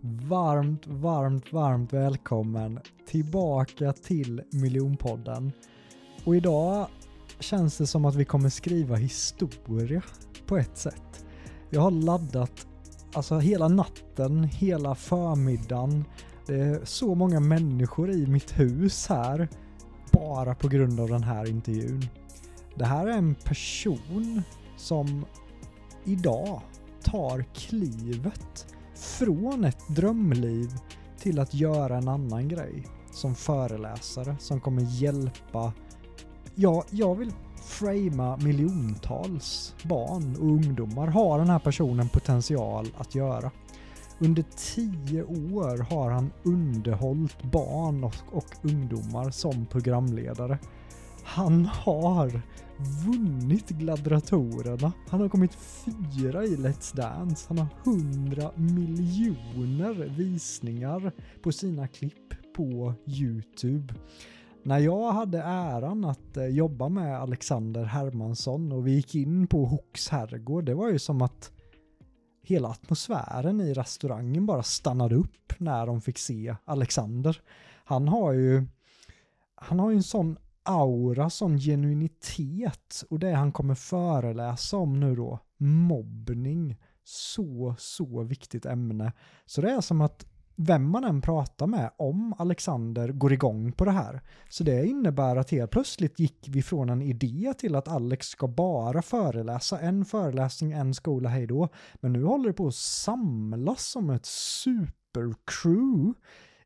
Varmt, varmt, varmt välkommen tillbaka till Miljonpodden. Och idag känns det som att vi kommer skriva historia på ett sätt. Jag har laddat alltså hela natten, hela förmiddagen. Det är så många människor i mitt hus här bara på grund av den här intervjun. Det här är en person som idag tar klivet från ett drömliv till att göra en annan grej som föreläsare som kommer hjälpa, ja, jag vill framea miljontals barn och ungdomar. Har den här personen potential att göra? Under tio år har han underhållit barn och, och ungdomar som programledare. Han har vunnit gladiatorerna. Han har kommit fyra i Let's Dance. Han har hundra miljoner visningar på sina klipp på Youtube. När jag hade äran att eh, jobba med Alexander Hermansson och vi gick in på Hooks herrgård, det var ju som att hela atmosfären i restaurangen bara stannade upp när de fick se Alexander. Han har ju han har ju en sån aura, sån genuinitet och det han kommer föreläsa om nu då, mobbning. Så, så viktigt ämne. Så det är som att vem man än pratar med om Alexander går igång på det här. Så det innebär att helt plötsligt gick vi från en idé till att Alex ska bara föreläsa en föreläsning, en skola, hej då. Men nu håller det på att samlas som ett supercrew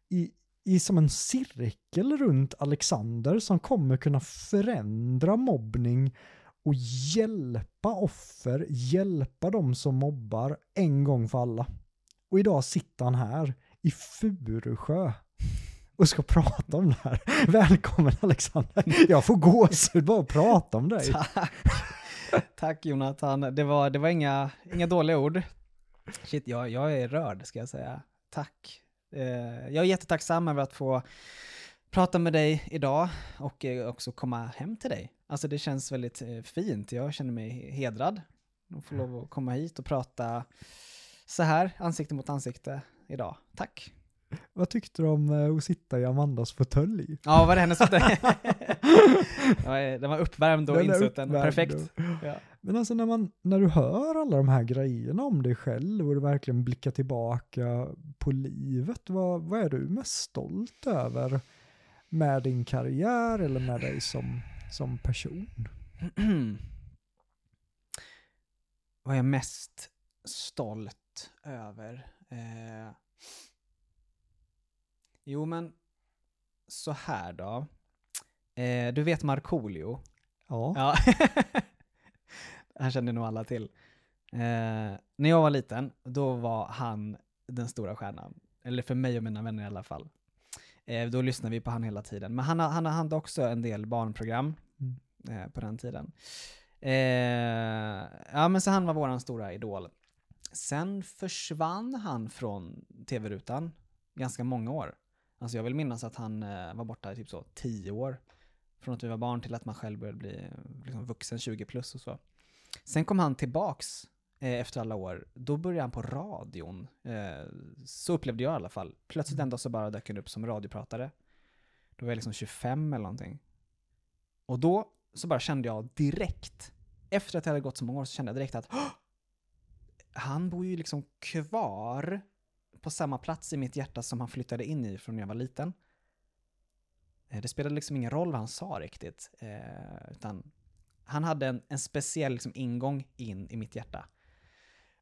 i, i som en cirkel runt Alexander som kommer kunna förändra mobbning och hjälpa offer, hjälpa de som mobbar en gång för alla. Och idag sitter han här i Furusjö och ska prata om det här. Välkommen Alexander. Jag får gåshud bara att prata om dig. Tack. Tack Jonathan. Det var, det var inga, inga dåliga ord. Shit, jag, jag är rörd ska jag säga. Tack. Eh, jag är jättetacksam över att få prata med dig idag och eh, också komma hem till dig. Alltså det känns väldigt eh, fint. Jag känner mig hedrad att få lov att komma hit och prata så här, ansikte mot ansikte idag. Tack. Vad tyckte du om att sitta i Amandas fåtölj? Ja, var det hennes fåtölj? den var uppvärmd och insutten. Perfekt. Ja. Men alltså när, man, när du hör alla de här grejerna om dig själv och du verkligen blickar tillbaka på livet, vad, vad är du mest stolt över med din karriär eller med dig som, som person? vad är jag mest stolt över? Eh... Jo men, så här då. Eh, du vet Markoolio? Ja. ja. han känner nog alla till. Eh, när jag var liten, då var han den stora stjärnan. Eller för mig och mina vänner i alla fall. Eh, då lyssnade vi på han hela tiden. Men han, han hade också en del barnprogram mm. eh, på den tiden. Eh, ja men så han var våran stora idol. Sen försvann han från tv-rutan ganska många år. Alltså jag vill minnas att han eh, var borta i typ så tio år Från att vi var barn till att man själv började bli liksom, vuxen, 20 plus och så. Sen kom han tillbaks eh, efter alla år. Då började han på radion. Eh, så upplevde jag i alla fall. Plötsligt en dag så bara dök han upp som radiopratare. Då var jag liksom 25 eller någonting. Och då så bara kände jag direkt, efter att det hade gått så många år, så kände jag direkt att han bor ju liksom kvar på samma plats i mitt hjärta som han flyttade in i från när jag var liten. Eh, det spelade liksom ingen roll vad han sa riktigt, eh, utan han hade en, en speciell liksom ingång in i mitt hjärta.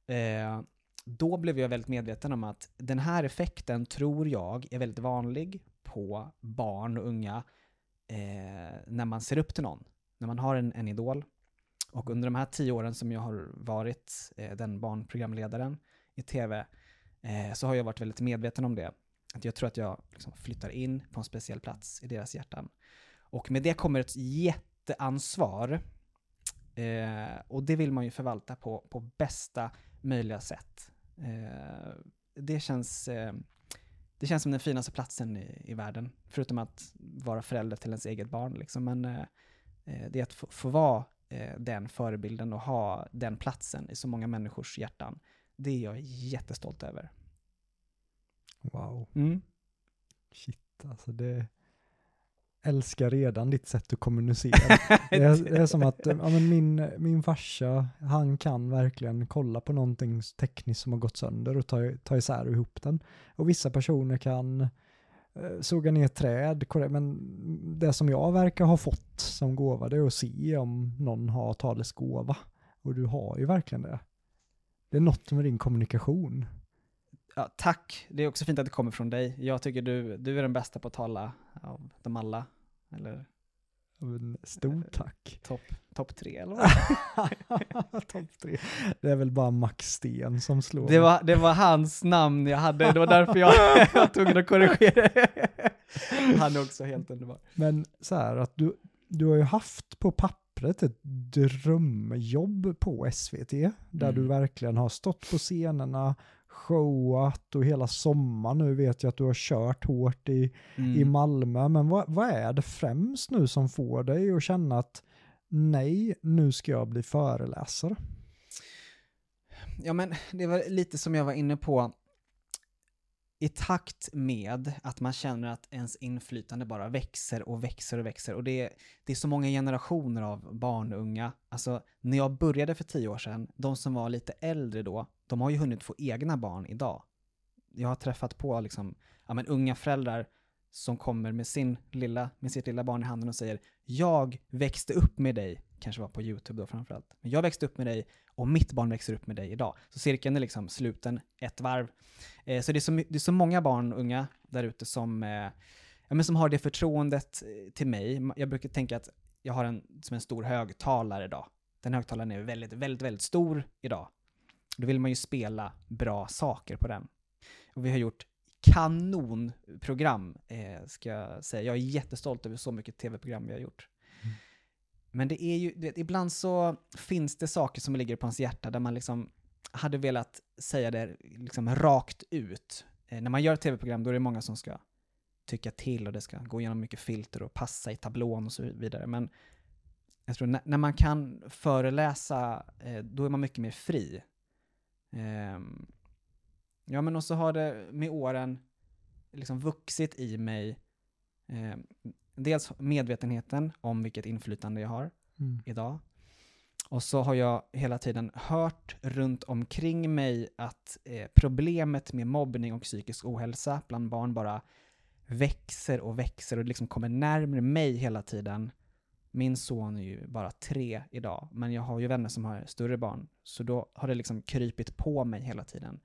Eh, då blev jag väldigt medveten om att den här effekten tror jag är väldigt vanlig på barn och unga när man ser upp till någon. När man har en, en idol. Och under de här tio åren som jag har varit den barnprogramledaren i tv eh, så har jag varit väldigt medveten om det. Att jag tror att jag liksom flyttar in på en speciell plats i deras hjärtan. Och med det kommer ett jätteansvar. Eh, och det vill man ju förvalta på, på bästa möjliga sätt. Eh, det, känns, eh, det känns som den finaste platsen i, i världen. Förutom att vara förälder till ens eget barn. Liksom. Men eh, eh det är att få, få vara eh, den förebilden och ha den platsen i så många människors hjärtan. Det är jag jättestolt över. Wow. Mm. Shit, alltså det... Älskar redan ditt sätt att kommunicera. Det är, det är som att ja, men min, min farsa, han kan verkligen kolla på någonting tekniskt som har gått sönder och ta, ta isär och ihop den. Och vissa personer kan eh, såga ner träd, men det som jag verkar ha fått som gåva det är att se om någon har talets gåva. Och du har ju verkligen det. Det är något med din kommunikation. Ja, tack. Det är också fint att det kommer från dig. Jag tycker du, du är den bästa på att tala av dem alla. Eller Stort tack. topp top tre eller vad? Topp tre. Det är väl bara Max Sten som slår. Det var, det var hans namn jag hade, det var därför jag var tvungen att korrigera. Han är också helt underbar. Men så här att du, du har ju haft på pappret ett drömjobb på SVT. Där Mm. du verkligen har stått på scenerna, showat och hela sommaren nu vet jag att du har kört hårt i, i Mm. Malmö. Men vad, vad är det främst nu som får dig att känna att nej, nu ska jag bli föreläsare? Ja men det var lite som jag var inne på. I takt med att man känner att ens inflytande bara växer och växer och växer. Och det är, det är så många generationer av barn och unga. Alltså, när jag började för tio år sedan, de som var lite äldre då, de har ju hunnit få egna barn idag. Jag har träffat på liksom, ja, men unga föräldrar som kommer med, sin lilla, med sitt lilla barn i handen och säger “Jag växte upp med dig”, kanske var på YouTube då framförallt. Men jag växte upp med dig och mitt barn växer upp med dig idag. Så cirkeln är liksom sluten ett varv. Eh, så det är så, det är så många barn och unga där ute som, eh, ja, men som har det förtroendet eh, till mig. Jag brukar tänka att jag har en, som en stor högtalare idag. Den högtalaren är väldigt, väldigt, väldigt stor idag. Då vill man ju spela bra saker på den. Och vi har gjort kanonprogram, eh, ska jag säga. Jag är jättestolt över så mycket tv-program vi har gjort. Men det är ju, vet, ibland så finns det saker som ligger på ens hjärta där man liksom hade velat säga det liksom rakt ut. Eh, när man gör ett tv-program då är det många som ska tycka till och det ska gå igenom mycket filter och passa i tablån och så vidare. Men jag tror när, när man kan föreläsa, eh, då är man mycket mer fri. Eh, ja, men och så har det med åren liksom vuxit i mig ehm, dels medvetenheten om vilket inflytande jag har Mm. idag. Och så har jag hela tiden hört runt omkring mig att eh, problemet med mobbning och psykisk ohälsa bland barn bara växer och växer och liksom kommer närmare mig hela tiden. Min son är ju bara tre idag, men jag har ju vänner som har större barn. Så då har det liksom krypit på mig hela tiden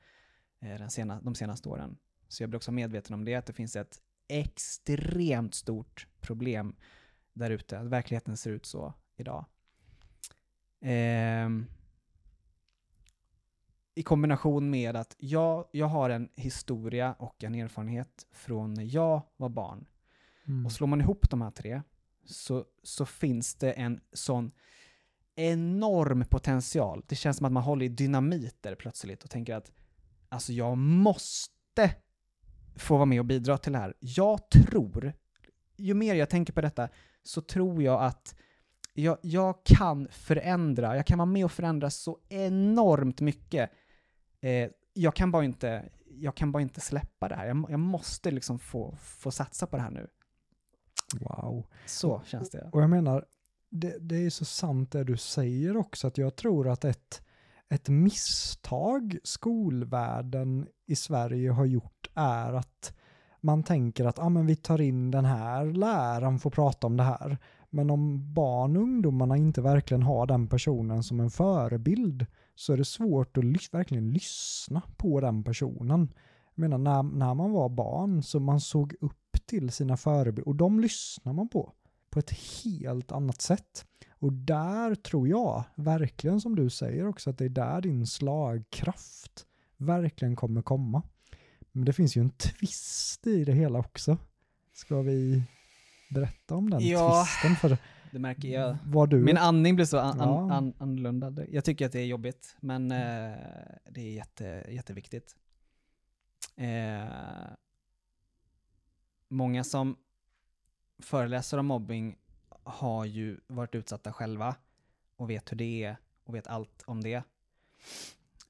eh, den sena, de senaste åren. Så jag blir också medveten om det, att det finns ett extremt stort problem där ute, att verkligheten ser ut så idag. Ehm, I kombination med att jag, jag har en historia och en erfarenhet från när jag var barn. Mm. Och slår man ihop de här tre så, så finns det en sån enorm potential. Det känns som att man håller i dynamiter plötsligt och tänker att alltså jag måste få vara med och bidra till det här. Jag tror, ju mer jag tänker på detta så tror jag att jag, jag kan förändra, jag kan vara med och förändra så enormt mycket. Eh, jag, kan bara inte, jag kan bara inte släppa det här. Jag, jag måste liksom få, få satsa på det här nu. Wow. Så känns det. Och jag menar, det, det är så sant det du säger också, att jag tror att ett, ett misstag skolvärlden i Sverige har gjort är att man tänker att ah, men vi tar in den här läraren får prata om det här. Men om barn och ungdomarna inte verkligen har den personen som en förebild så är det svårt att lys verkligen lyssna på den personen. Jag menar när, när man var barn så man såg upp till sina förebilder och de lyssnar man på på ett helt annat sätt. Och där tror jag verkligen som du säger också att det är där din slagkraft verkligen kommer komma. Men det finns ju en twist i det hela också. Ska vi berätta om den Ja. twisten? För Det märker jag. vad du... Min andning blir så an, an, an, annorlunda. Jag tycker att det är jobbigt, men eh, det är jätte, jätteviktigt. Eh, många som föreläser om mobbing har ju varit utsatta själva och vet hur det är och vet allt om det.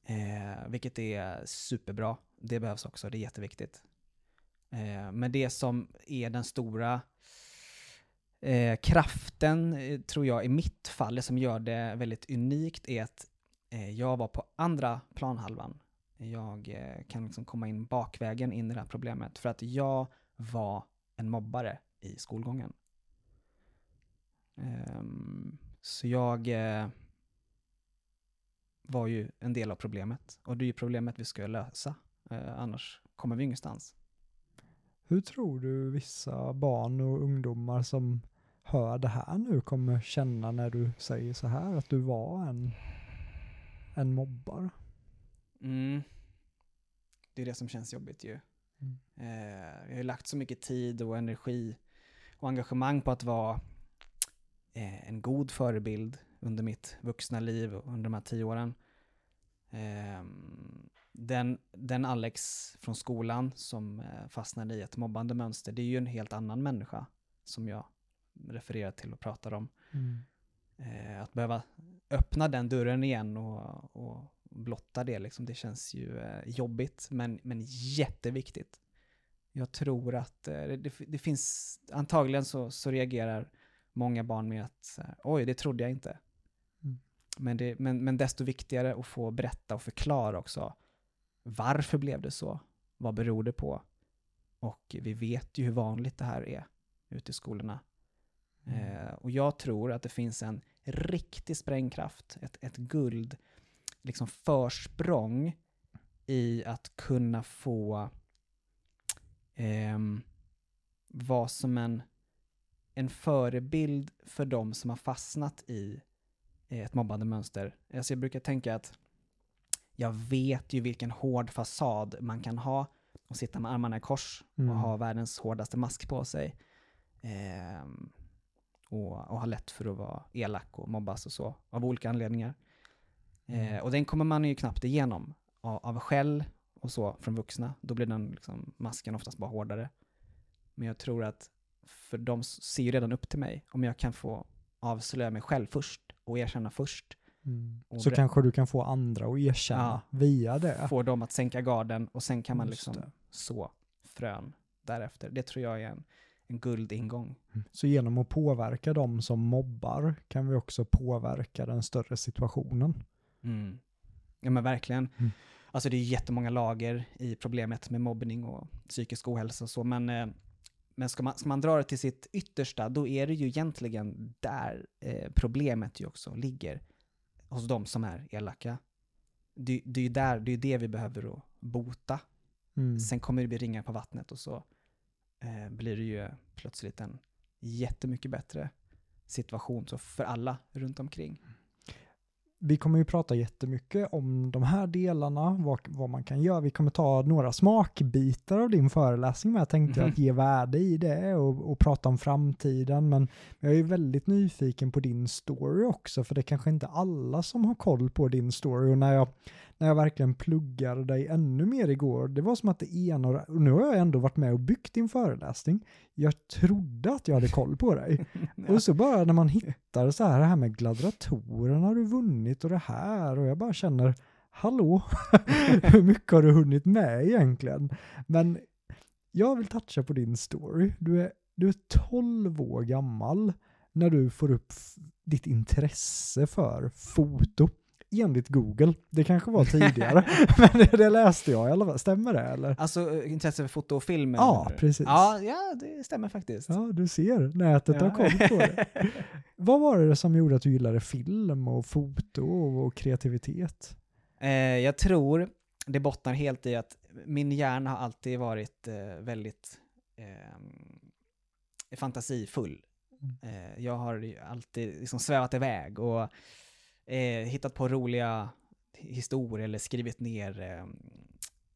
Eh, vilket är superbra. Det behövs också, det är jätteviktigt. Eh, men det som är den stora eh, kraften, eh, tror jag, i mitt fall, det som gör det väldigt unikt är att eh, jag var på andra planhalvan. Jag eh, kan liksom komma in bakvägen in i det här problemet för att jag var en mobbare i skolgången. Ehm, så jag eh, var ju en del av problemet och det är ju problemet vi ska lösa. Eh, annars kommer vi ingenstans. Hur tror du vissa barn och ungdomar som hör det här nu kommer känna när du säger så här att du var en, en mobbare? Mm. Det är det som känns jobbigt ju. Mm. Eh, jag har ju lagt så mycket tid och energi och engagemang på att vara eh, en god förebild under mitt vuxna liv under de här tio åren. Eh, den, den Alex från skolan som eh, fastnade i ett mobbande mönster, det är ju en helt annan människa som jag refererar till och pratar om. Eh, att behöva öppna den dörren igen och, och blotta det, liksom, det känns ju eh, jobbigt, men, men jätteviktigt. Jag tror att eh, det, det finns, antagligen så, så reagerar många barn med att oj, det trodde jag inte. Mm. Men, det, men, men desto viktigare att få berätta och förklara också. Varför blev det så? Vad beror det på? Och vi vet ju hur vanligt det här är ute i skolorna. Eh, och jag tror att det finns en riktig sprängkraft, ett, ett guld, liksom försprång i att kunna få ehm, vara som en, en förebild för de som har fastnat i eh, ett mobbande mönster. Alltså jag brukar tänka att jag vet ju vilken hård fasad man kan ha och sitta med armarna i kors Mm. och ha världens hårdaste mask på sig. Ehm, och, och ha lätt för att vara elak och mobbas och så, av olika anledningar. Eh, och den kommer man ju knappt igenom av, av skäll och så från vuxna. Då blir den liksom, masken oftast bara hårdare. Men jag tror att för de ser ju redan upp till mig. Om jag kan få avslöja mig själv först och erkänna först, Mm. Och Så kanske du kan få andra att erkänna Ja. via det. få dem att sänka garden och sen kan man Just liksom det. så frön därefter. Det tror jag är en, en guldingång. Så genom att påverka dem som mobbar kan vi också påverka den större situationen. Mm. Ja men verkligen. Mm. Alltså det är jättemånga lager i problemet med mobbning och psykisk ohälsa och så, men, eh, men ska, man, ska man dra det till sitt yttersta, då är det ju egentligen där eh, problemet ju också ligger. Hos de som är elaka. Det, det är ju där, det är det vi behöver då bota. Mm. Sen kommer det bli ringar på vattnet och så eh, blir det ju plötsligt en jättemycket bättre situation så för alla runt omkring. Vi kommer ju prata jättemycket om de här delarna, vad, vad man kan göra. Vi kommer ta några smakbitar av din föreläsning med, jag tänkte Mhm. att ge värde i det och, och prata om framtiden. Men jag är väldigt nyfiken på din story också, för det är kanske inte alla som har koll på din story. Och när jag, när jag verkligen pluggade dig ännu mer igår, det var som att det ena och, nu har jag ändå varit med och byggt din föreläsning. Jag trodde att jag hade koll på dig. Och så bara när man hittar så här, det här med gladratorerna har du vunnit och det här och jag bara känner, hallå, hur mycket har du hunnit med egentligen? Men jag vill toucha på din story. Du är, du är 12 år gammal när du får upp ditt intresse för foto. Enligt Google. Det kanske var tidigare, men det, det, läste jag i alla fall. Stämmer det eller? Alltså eh, intresse för foto och film? Ja, eller? precis. Ja, ja, det stämmer faktiskt. Ja, du ser. Nätet ja. har koll på det. Vad var det som gjorde att du gillade film och foto och kreativitet? Eh, jag tror det bottnar helt i att min hjärna har alltid varit eh, väldigt eh, fantasifull. Mm. Eh, jag har alltid liksom svävat iväg och eh, hittat på roliga historier eller skrivit ner eh,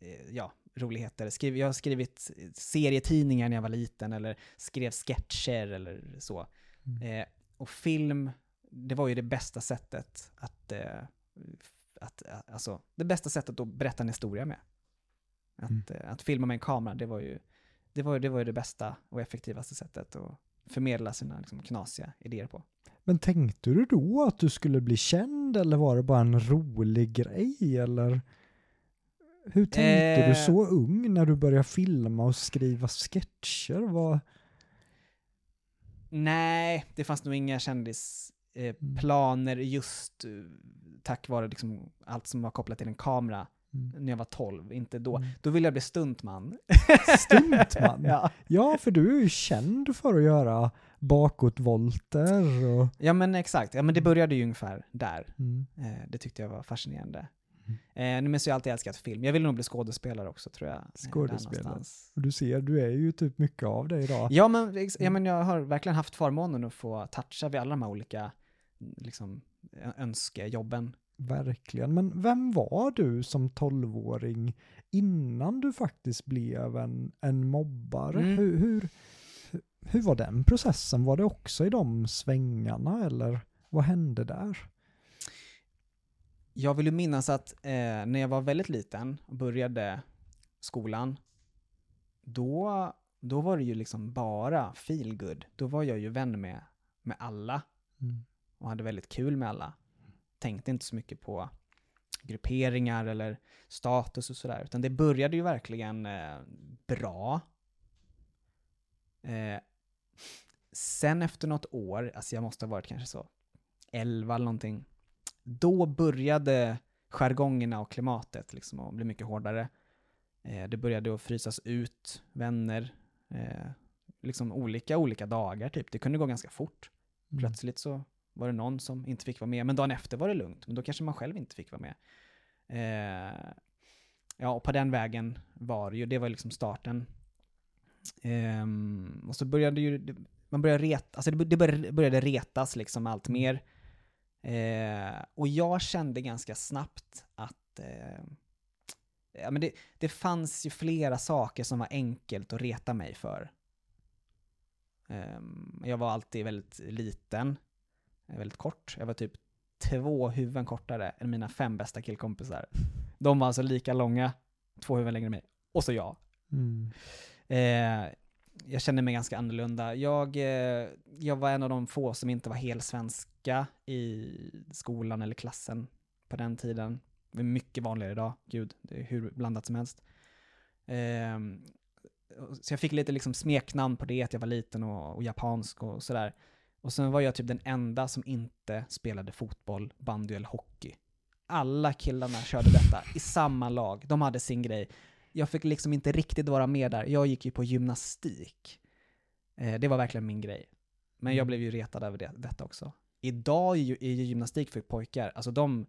eh, ja, roligheter. Skriv, jag har skrivit serietidningar när jag var liten eller skrev sketcher eller så. Mm. och film, det var ju det bästa sättet att att, alltså, det bästa sättet att berätta en historia med. Att, mm. Eh, att filma med en kamera, det var ju det, var, det var ju det bästa och effektivaste sättet att förmedla sina liksom, knasiga idéer på. Men tänkte du då att du skulle bli känd eller var det bara en rolig grej eller? Hur tänkte eh... du så ung när du började filma och skriva sketcher? Var... Nej, det fanns nog inga kändisplaner eh, mm. just eh, tack vare liksom allt som var kopplat till en kamera mm. när jag var 12, inte då. Mm. Då ville jag bli stuntman. Stuntman? ja. ja, för du är ju känd för att göra bakåtvolter och... Ja men exakt, ja men det började ju ungefär där. Mm. Eh, det tyckte jag var fascinerande. Mm. Eh, men så har jag alltid älskat film. Jag vill nog bli skådespelare också tror jag. Eh, skådespelare. Och du ser, du är ju typ mycket av det idag. Ja men, ja mm. men jag har verkligen haft förmånen att få toucha vid alla de här olika liksom, önskejobben. Verkligen, men vem var du som tolvåring innan du faktiskt blev en, en mobbare? Mm. Hur, hur, hur var den processen? Var det också i de svängarna eller vad hände där? Jag vill ju minnas att eh, när jag var väldigt liten och började skolan, då, då var det ju liksom bara feel good. Då var jag ju vän med, med alla. Mm och hade väldigt kul med alla. Tänkte inte så mycket på grupperingar eller status och sådär, utan det började ju verkligen eh, bra. Eh, sen efter något år, alltså jag måste ha varit kanske så 11 eller någonting, då började jargongerna och klimatet liksom att bli mycket hårdare. Eh, det började att frysas ut vänner, eh, liksom olika, olika dagar typ. Det kunde gå ganska fort. Mm. Plötsligt så var det någon som inte fick vara med, men dagen efter var det lugnt, men då kanske man själv inte fick vara med. Eh, ja, och på den vägen var det ju, det var liksom starten. Eh, och så började ju, man började reta, alltså det började retas liksom allt mm. mer. Eh, och jag kände ganska snabbt att eh, ja, men det, det fanns ju flera saker som var enkelt att reta mig för. Um, jag var alltid väldigt liten väldigt kort. Jag var typ två huvuden kortare än mina fem bästa killkompisar. De var alltså lika långa, två huvuden längre än mig. Och så jag. Mm. Eh, jag kände mig ganska annorlunda. Jag, eh, jag var en av de få som inte var helsvenska i skolan eller klassen på den tiden. Det är mycket vanligare idag, gud, det är hur blandat som helst. Eh, så jag fick lite liksom smeknamn på det, att jag var liten och, och japansk och sådär. Och sen var jag typ den enda som inte spelade fotboll, bandy eller hockey. Alla killarna körde detta i samma lag, de hade sin grej. Jag fick liksom inte riktigt vara med där, jag gick ju på gymnastik. Eh, det var verkligen min grej. Men jag mm. blev ju retad över det, detta också. Idag är ju, är ju gymnastik för pojkar, alltså de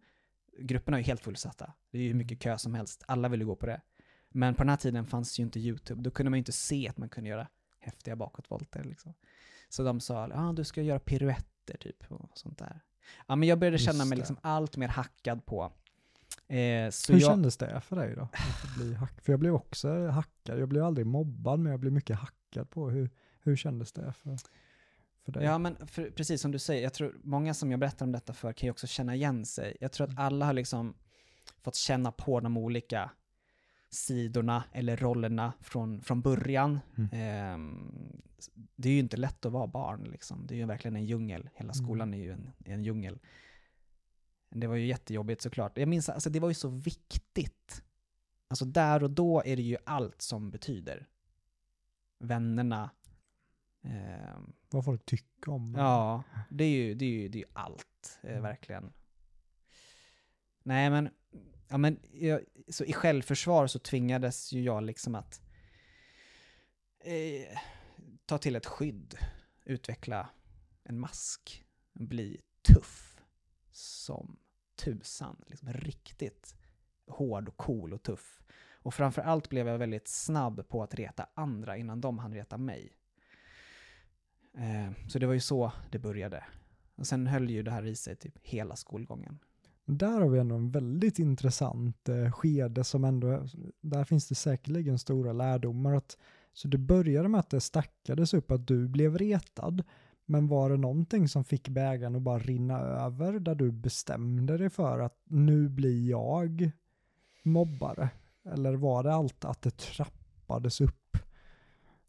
grupperna är ju helt fullsatta. Det är ju hur mycket kö som helst, alla vill ju gå på det. Men på den här tiden fanns ju inte YouTube, då kunde man ju inte se att man kunde göra häftiga bakåtvolter liksom. Så de sa, ja ah, du ska göra piruetter typ och sånt där. Ja men jag började känna mig liksom allt mer hackad på. Eh, Hur jag... kändes det för dig då? Att bli hack... För jag blev också hackad, jag blev aldrig mobbad men jag blev mycket hackad på. Hur, hur kändes det för, för dig? Ja men för, precis som du säger, jag tror många som jag berättar om detta för kan ju också känna igen sig. Jag tror att mm. alla har liksom fått känna på de olika sidorna eller rollerna från, från början. Mm. Eh, det är ju inte lätt att vara barn liksom. Det är ju verkligen en djungel. Hela Mm. skolan är ju en, en djungel. Det var ju jättejobbigt såklart. Jag minns, alltså det var ju så viktigt. Alltså där och då är det ju allt som betyder. Vännerna. ehm, Vad folk tycker om. Ja, det är ju, det är ju, det är ju allt, eh, verkligen. Nej men, ja, men jag, så i självförsvar så tvingades ju jag liksom att eh, ta till ett skydd, utveckla en mask, bli tuff som tusan. Liksom riktigt hård och cool och tuff. Och framför allt blev jag väldigt snabb på att reta andra innan de hann reta mig. Eh, så det var ju så det började. Och sen höll ju det här i sig typ hela skolgången. Där har vi ändå en väldigt intressant eh, skede som ändå, där finns det säkerligen stora lärdomar. Att, så det började med att det stackades upp att du blev retad, men var det någonting som fick bägaren att bara rinna över där du bestämde dig för att nu blir jag mobbare? Eller var det allt att det trappades upp?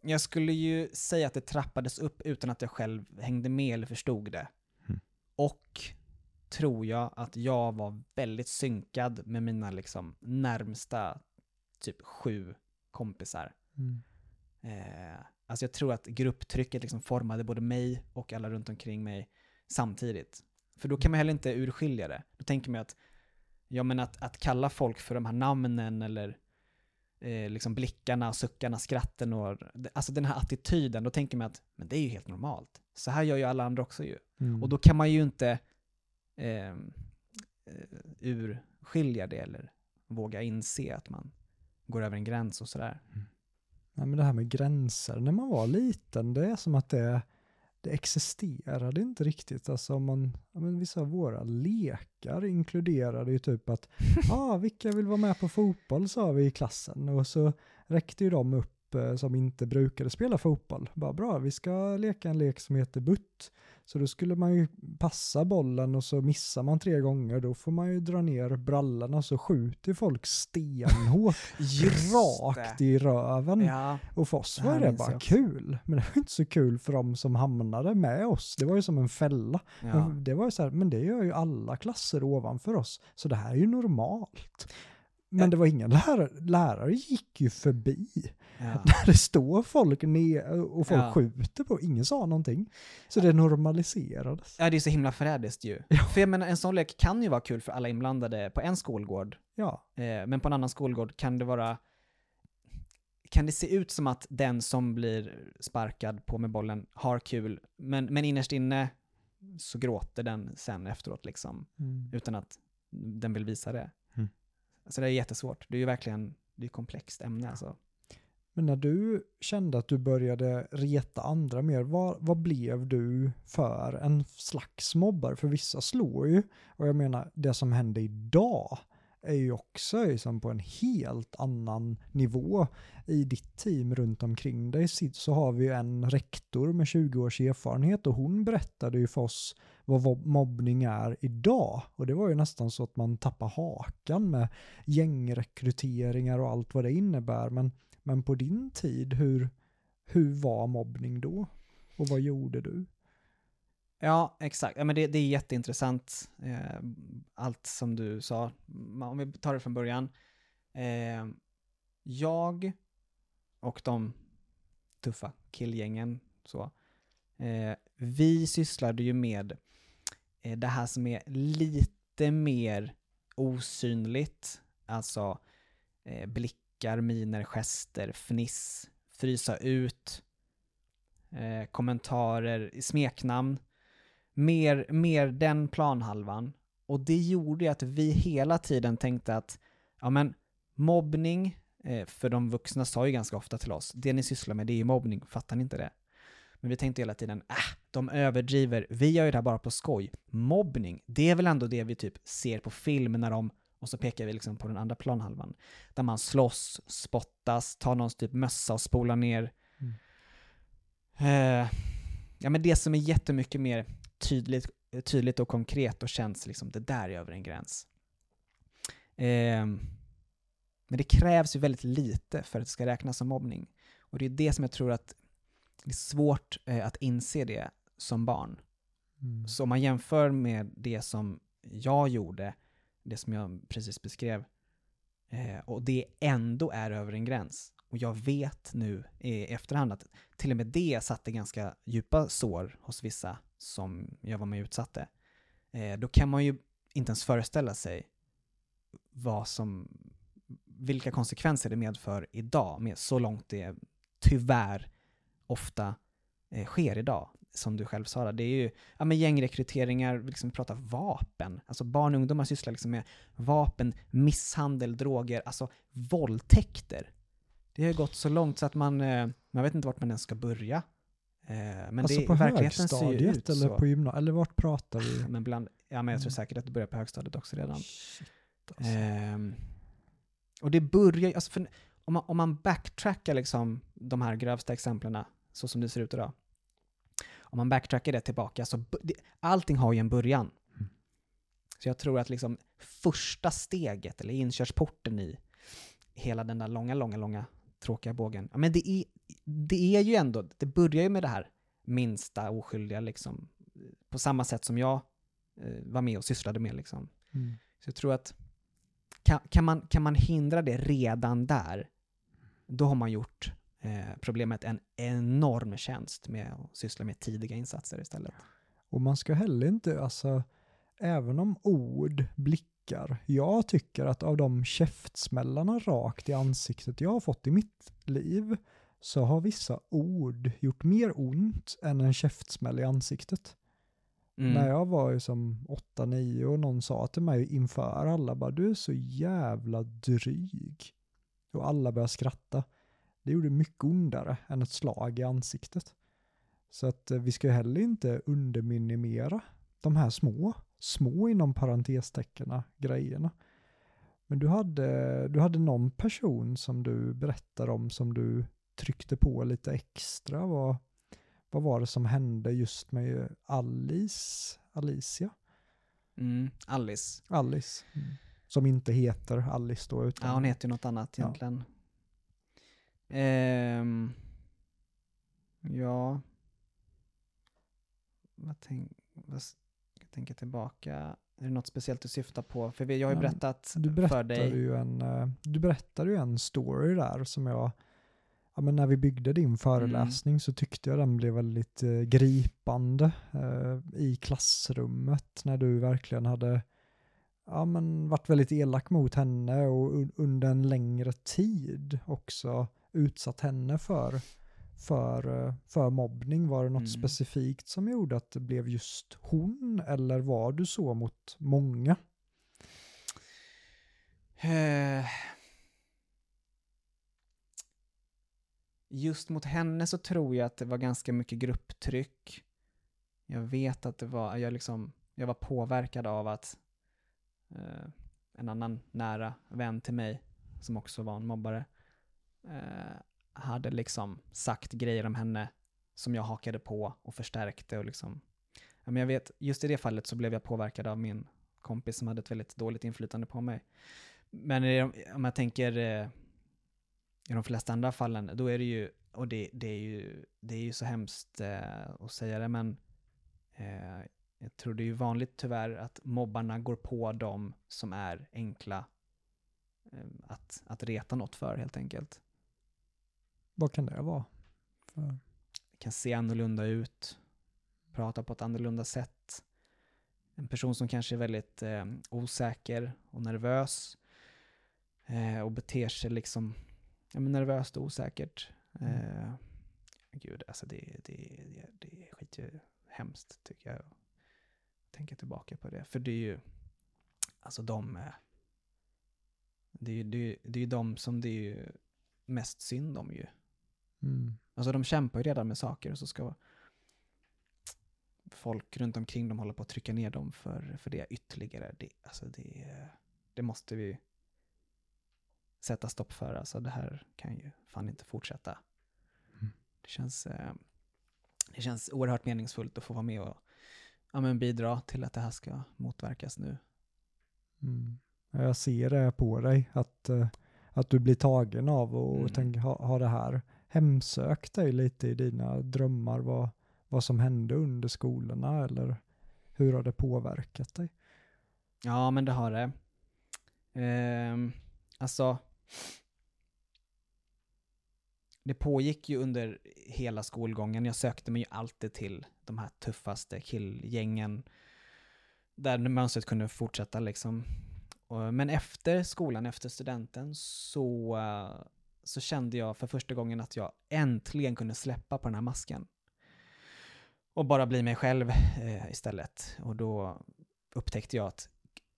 Jag skulle ju säga att det trappades upp utan att jag själv hängde med eller förstod det. Mm. Och tror jag att jag var väldigt synkad med mina liksom närmsta typ sju kompisar. Eh, alltså jag tror att grupptrycket liksom formade både mig och alla runt omkring mig samtidigt. För då kan man heller inte urskilja det. Då tänker man att, ja men att, att kalla folk för de här namnen eller eh, liksom blickarna, suckarna, skratten och alltså den här attityden, då tänker man att men det är ju helt normalt. Så här gör ju alla andra också ju. Mm. Och då kan man ju inte eh, eh, urskilja det eller våga inse att man går över en gräns och sådär. Nej, men det här med gränser, när man var liten, det är som att det, det existerade inte riktigt. Alltså om man, ja, men vissa av våra lekar inkluderade ju typ att, ah, vilka vill vara med på fotboll, sa vi i klassen. Och så räckte ju de upp eh, som inte brukade spela fotboll. Bara bra, vi ska leka en lek som heter butt. Så då skulle man ju passa bollen och så missar man tre gånger, då får man ju dra ner brallorna så skjuter folk stenhårt rakt i röven. Ja, Och för oss Det var det minns bara jag kul. Men det var inte så kul för de som hamnade med oss. Det var ju som en fälla. ja. Det var ju så här, men det gör ju alla klasser ovanför oss. Så det här är ju normalt. Men det var ingen lärare, lärare gick ju förbi. ja. När det står folk ner och folk Ja. skjuter på, ingen sa någonting. Så det normaliserades. Ja, det är så himla förrädiskt ju. Ja. För jag menar, en sån lek kan ju vara kul för alla inblandade på en skolgård. Ja, Eh, men på en annan skolgård kan det vara... Kan det se ut som att den som blir sparkad på med bollen har kul, men, men innerst inne så gråter den sen efteråt liksom, utan att den vill visa det. Så det är jättesvårt. Det är ju verkligen, det är komplext ämne alltså. Men när du kände att du började reta andra mer, vad, vad blev du för en slags mobbare? För vissa slår ju, och jag menar det som händer idag är ju också liksom på en helt annan nivå. I ditt team runt omkring dig så har vi ju en rektor med 20 års erfarenhet och hon berättade ju för oss vad mobbning är idag. Och det var ju nästan så att man tappar hakan med gängrekryteringar och allt vad det innebär. Men men på din tid, hur, hur var mobbning då? Och vad gjorde du? Ja, exakt. Ja, men det, det är jätteintressant, eh, allt som du sa. Om vi tar det från början. Eh, jag och de tuffa killgängen, så, eh, vi sysslade ju med eh, Eh, det här som är lite mer osynligt, alltså eh, blickar, miner, gester, fniss, frysa ut, eh, kommentarer, smeknamn mer, mer den planhalvan. Och det gjorde ju att vi hela tiden tänkte att, ja men mobbning, eh, för de vuxna sa ju ganska ofta till oss, det ni sysslar med det är ju mobbning, fattar ni inte det? Men vi tänkte hela tiden, äh, de överdriver, vi gör ju det här bara på skoj. Mobbning, det är väl ändå det vi typ ser på film när de, och så pekar vi liksom på den andra planhalvan, där man slåss, spottas, tar någons typ mössa och spolar ner. Eh, ja men det som är jättemycket mer tydligt, tydligt och konkret och känns liksom, det där är över en gräns. Eh, men det krävs ju väldigt lite för att det ska räknas som mobbning. Och det är det som jag tror att det är svårt eh, att inse det som barn. Mm. Så om man jämför med det som jag gjorde, det som jag precis beskrev, eh, och det ändå är över en gräns. Och jag vet nu i efterhand att till och med det satte ganska djupa sår hos vissa som jag var med och utsatte. Eh, då kan man ju inte ens föreställa sig vad som, vilka konsekvenser det medför idag, med så långt det tyvärr ofta eh, sker idag. Som du själv sa, det är ju ja, men gängrekryteringar, liksom, vi pratar vapen. Alltså barn och ungdomar sysslar liksom med vapen, misshandel, droger, alltså våldtäkter. Det har ju gått så långt så att man, eh, man vet inte vart man ens ska börja. Eh, men alltså det, på högstadiet eller så. på gymnasiet? Eller vart pratar vi? Men bland, ja men jag tror Mm. säkert att det börjar på högstadiet också redan. Shit, alltså. Ehm, och det börjar ju- alltså för, om, man, om man backtrackar liksom de här grövsta exemplen, så som det ser ut idag. Om man backtrackar det tillbaka, så allting har ju en början. Mm. Så jag tror att liksom första steget, eller inkörsporten i hela den där långa, långa, långa tråkiga bågen, ja, men det är, det är ju ändå, det börjar ju med det här minsta oskyldiga liksom, på samma sätt som jag eh, var med och sysslade med liksom. Mm. Så jag tror att kan, kan, man, kan man hindra det redan där, då har man gjort eh, problemet en enorm tjänst med att syssla med tidiga insatser istället. Och man ska heller inte, alltså, även om ord blickar, jag tycker att av de käftsmällarna rakt i ansiktet jag har fått i mitt liv, så har vissa ord gjort mer ont än en käftsmäll i ansiktet. Mm. När jag var ju som 8-9 och någon sa till mig inför alla bara du är så jävla dryg. Och alla började skratta. Det gjorde mycket ondare än ett slag i ansiktet. Så att eh, vi ska ju heller inte underminimera de här små, små inom parentesteckena grejerna. Men du hade, du hade någon person som du berättade om som du tryckte på lite extra. Vad, vad var det som hände just med Alice? Alicia? Mm. Alice. Alice. Som inte heter Alice då utan... Ja, hon heter ju något annat Ja. Ehm, ja. Vad tänk, vad, jag tänker tillbaka. Är det något speciellt du syftar på? För jag har ju berättat Du för dig. ju en, eh, du berättade ju en story där som jag, ja men när vi byggde din föreläsning så tyckte jag den blev väldigt eh, gripande eh, i klassrummet när du verkligen hade, ja men varit väldigt elak mot henne och un- under en längre tid också utsatt henne för, för, för mobbning. Var det något Mm. specifikt som gjorde att det blev just hon eller var du så mot många? Eh, Just mot henne så tror jag att det var ganska mycket grupptryck. Jag vet att det var, jag liksom, jag var påverkad av att eh, en annan nära vän till mig, som också var en mobbare, Eh, hade liksom sagt grejer om henne som jag hakade på och förstärkte och liksom, men jag vet, just i det fallet så blev jag påverkad av min kompis som hade ett väldigt dåligt inflytande på mig. Men i de- om jag tänker eh, i de flesta andra fallen, då är det ju, och det, det, är, ju, det är ju så hemskt eh, att säga det, men eh, jag tror det är ju vanligt tyvärr att mobbarna går på dem som är enkla eh, att, att reta något för helt enkelt. Vad kan det vara? För, kan se annorlunda ut, prata på ett annorlunda sätt. En person som kanske är väldigt eh, osäker och nervös eh, och beter sig liksom ja, men nervöst och osäkert. Eh, gud, alltså det, det, det, det är skit ju hemskt tycker jag. Tänker tillbaka på det. För det är ju, alltså de, eh, det är ju det är, det är de som det är mest synd om ju. Mm. Alltså de kämpar ju redan med saker och så ska folk runt omkring dem hålla på att trycka ner dem för, för det ytterligare. Det, alltså det, det måste vi sätta stopp för. Alltså det här kan ju fan inte fortsätta. Mm. Det, känns, eh, det känns oerhört meningsfullt att få vara med och ja, men bidra till att det här ska motverkas nu. Mm. Jag ser det på dig, att, eh, att du blir tagen av och Mm. tänker, ha, ha det här hemsökt dig lite i dina drömmar, vad, vad som hände under skolorna eller hur har det påverkat dig? Ja, men det har det. Ehm, alltså, det pågick ju under hela skolgången. Jag sökte mig ju alltid till de här tuffaste killgängen där mönstret kunde fortsätta liksom. Men efter skolan, efter studenten, så, så kände jag för första gången att jag äntligen kunde släppa på den här masken. Och bara bli mig själv eh, istället. Och då upptäckte jag att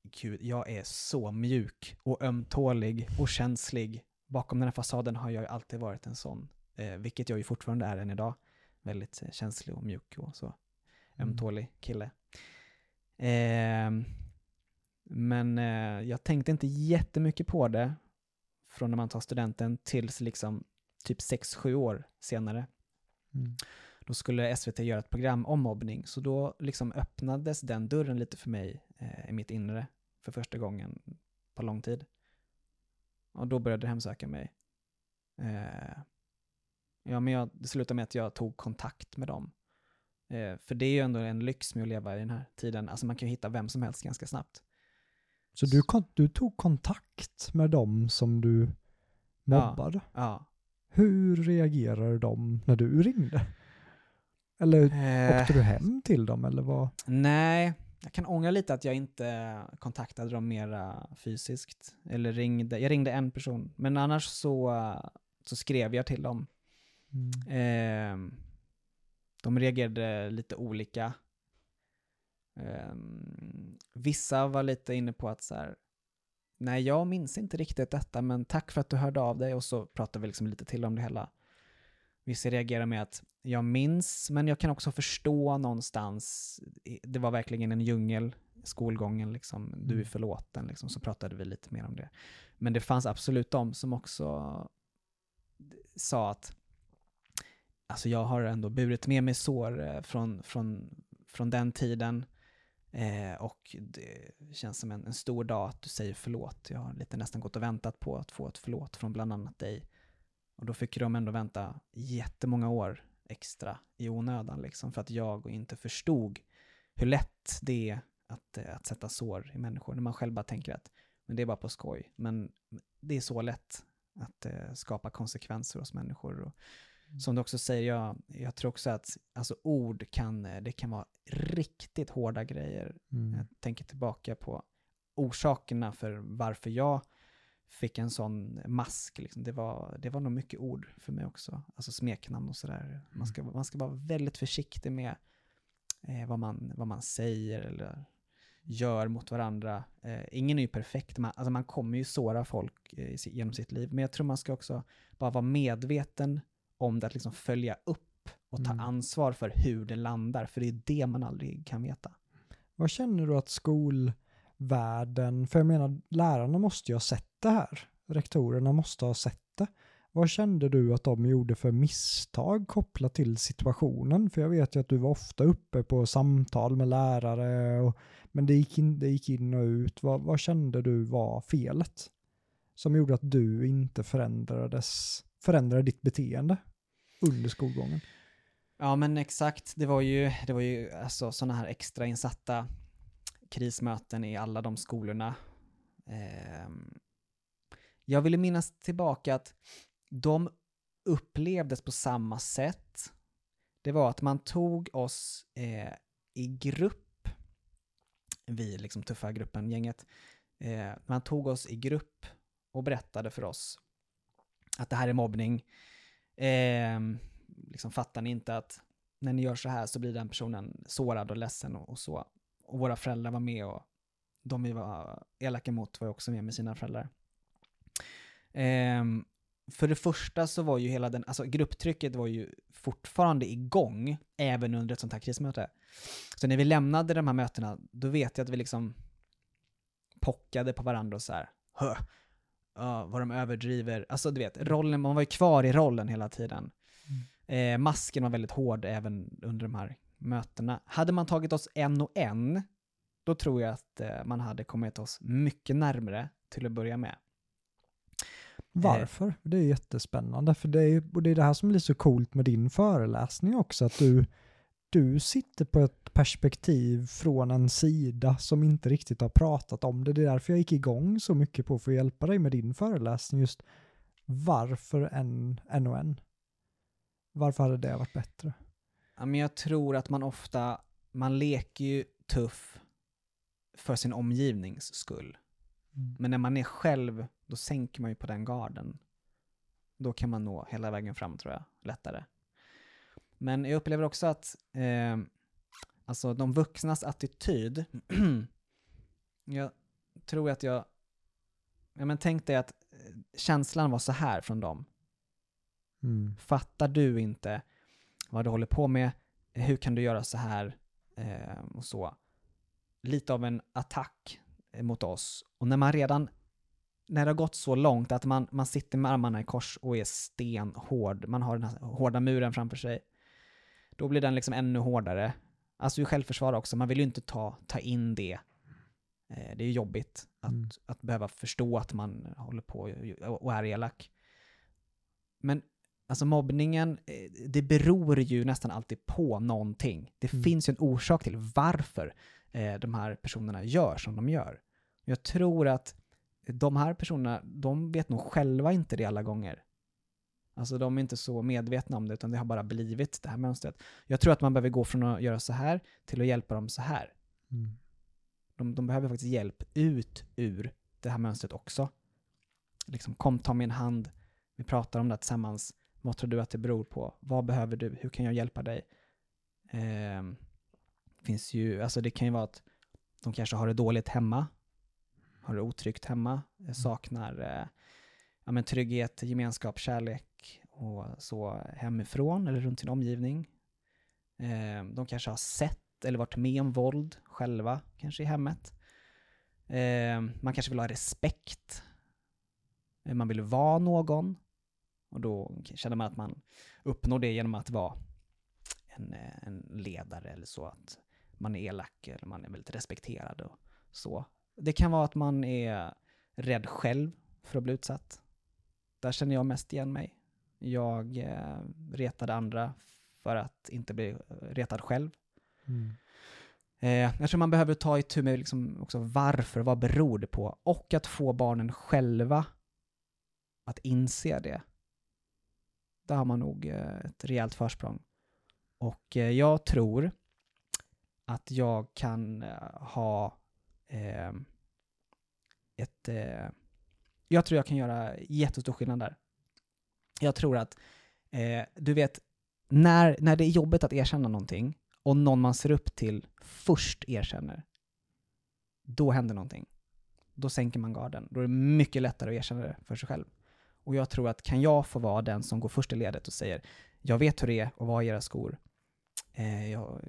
gud, jag är så mjuk och ömtålig och känslig. Bakom den här fasaden har jag ju alltid varit en sån, eh, vilket jag ju fortfarande är än idag. Väldigt eh, känslig och mjuk och så. Mm. Ömtålig kille. Ehm, men eh, jag tänkte inte jättemycket på det från när man tar studenten tills liksom typ 6-7 år senare. Mm. Då skulle SVT göra ett program om mobbning, så då liksom öppnades den dörren lite för mig eh, i mitt inre för första gången på lång tid. Och då började det hemsöka mig. Eh, ja, men jag, det slutade med att jag tog kontakt med dem. Eh, för det är ju ändå en lyx med att leva i den här tiden. Alltså man kan ju hitta vem som helst ganska snabbt. Så du, kon- du tog kontakt med dem som du mobbade? Ja. Hur reagerade de när du ringde? Eller Eh, åkte du hem till dem eller vad? Nej, jag kan ångra lite att jag inte kontaktade dem mera fysiskt. Eller ringde, jag ringde en person, men annars så, eh, så skrev jag till dem. Mm. Eh, de reagerade lite olika. Eh, vissa var lite inne på att så här, nej jag minns inte riktigt detta, men tack för att du hörde av dig och så pratade vi liksom lite till om det hela. Vissa reagerar med att jag minns, men jag kan också förstå någonstans, det var verkligen en djungel, skolgången liksom, du är Mm. förlåten liksom, så pratade vi lite mer om det. Men det fanns absolut de som också sa att alltså jag har ändå burit med mig sår eh, från, från, från den tiden eh, och det känns som en, en stor dag att du säger förlåt. Jag har lite nästan gått och väntat på att få ett förlåt från bland annat dig. Och då fick de ändå vänta jättemånga år extra i onödan liksom för att jag inte förstod hur lätt det är att, eh, att sätta sår i människor när man själv bara tänker att men det är bara på skoj. Men det är så lätt att eh, skapa konsekvenser hos människor. Och, som du också säger, jag, jag tror också att alltså, ord kan, eh, det kan vara riktigt hårda grejer. Mm. Jag tänker tillbaka på orsakerna för varför jag fick en sån mask. Liksom. Det, var, det var nog mycket ord för mig också. Alltså smeknamn och sådär. Man ska, man ska vara väldigt försiktig med eh, vad, man, vad man säger eller gör mot varandra. Eh, ingen är ju perfekt, man, alltså man kommer ju såra folk eh, genom sitt liv. Men jag tror man ska också bara vara medveten om det, att liksom följa upp och ta Mm. ansvar för hur det landar. För det är det man aldrig kan veta. Vad känner du att skolvärlden, för jag menar lärarna måste ju ha sett det här, rektorerna måste ha sett det. Vad kände du att de gjorde för misstag kopplat till situationen? För jag vet ju att du var ofta uppe på samtal med lärare, och, men det gick, in, det gick in och ut. Vad, vad kände du var felet? Som gjorde att du inte förändrades, förändrade ditt beteende under skolgången? Ja men exakt, det var ju, det var ju alltså sådana här extrainsatta krismöten i alla de skolorna. Eh, jag ville minnas tillbaka att de upplevdes på samma sätt. Det var att man tog oss eh, i grupp, vi liksom tuffa gruppen, gänget, eh, man tog oss i grupp och berättade för oss att det här är mobbning. Eh, liksom fattar ni inte att när ni gör så här så blir den personen sårad och ledsen och, och så. Och våra föräldrar var med och de vi var elaka mot var ju också med med sina föräldrar. Eh, för det första så var ju hela den, alltså grupptrycket var ju fortfarande igång även under ett sånt här krismöte. Så när vi lämnade de här mötena, då vet jag att vi liksom pockade på varandra och så här, ja, vad de överdriver. Alltså du vet, rollen, man var ju kvar i rollen hela tiden. Eh, masken var väldigt hård även under de här mötena. Hade man tagit oss en och en, då tror jag att eh, man hade kommit oss mycket närmre till att börja med. Varför? Det är jättespännande. För det är, och det är det här som blir så coolt med din föreläsning också, att du, du sitter på ett perspektiv från en sida som inte riktigt har pratat om det. Det är därför jag gick igång så mycket på för att hjälpa dig med din föreläsning. Just varför en, en och en? Varför hade det varit bättre? Ja, men jag tror att man ofta, man leker ju tuff för sin omgivnings skull. Mm. Men när man är själv, då sänker man ju på den garden. Då kan man nå hela vägen fram tror jag, lättare. Men jag upplever också att eh, alltså de vuxnas attityd, jag tror att jag, ja men tänk dig att eh, känslan var så här från dem. Mm. Fattar du inte vad du håller på med? Hur kan du göra så här? Eh, och så. Lite av en attack mot oss. Och när man redan, när det har gått så långt att man, man sitter med armarna i kors och är stenhård, man har den här hårda muren framför sig, då blir den liksom ännu hårdare. Alltså i självförsvar också, man vill ju inte ta, ta in det. Eh, det är ju jobbigt att, Mm. att behöva förstå att man håller på och- och är elak. Men alltså mobbningen, eh, det beror ju nästan alltid på någonting. Det Mm. finns ju en orsak till varför eh, de här personerna gör som de gör. Jag tror att de här personerna, de vet nog själva inte det alla gånger. Alltså de är inte så medvetna om det, utan det har bara blivit det här mönstret. Jag tror att man behöver gå från att göra så här till att hjälpa dem så här. Mm. De, de behöver faktiskt hjälp ut ur det här mönstret också. Liksom, kom, ta min hand, vi pratar om det tillsammans. Vad tror du att det beror på? Vad behöver du? Hur kan jag hjälpa dig? Ehm, finns ju, alltså det kan ju vara att de kanske har det dåligt hemma, har det otryggt hemma, eh, saknar eh, ja, men trygghet, gemenskap, kärlek och så hemifrån eller runt sin omgivning. Ehm, de kanske har sett eller varit med om våld själva, kanske i hemmet. Ehm, man kanske vill ha respekt. Eh, Man vill vara någon. Och då känner man att man uppnår det genom att vara en, eh, en ledare eller så. Att man är elak eller man är väldigt respekterad och så. Det kan vara att man är rädd själv för att bli utsatt. Där känner jag mest igen mig. Jag eh, retade andra för att inte bli eh, retad själv. Mm. Eh, jag tror man behöver ta itu med liksom också varför, vad beror det på? Och att få barnen själva att inse det. Där har man nog eh, ett rejält försprång. Och eh, jag tror att jag kan eh, ha eh, ett... Jag tror jag kan göra jättestor skillnad där. Jag tror att, eh, du vet, när, när det är jobbigt att erkänna någonting och någon man ser upp till först erkänner, då händer någonting. Då sänker man garden. Då är det mycket lättare att erkänna det för sig själv. Och jag tror att kan jag få vara den som går först i ledet och säger jag vet hur det är att vara i era skor. Eh, jag,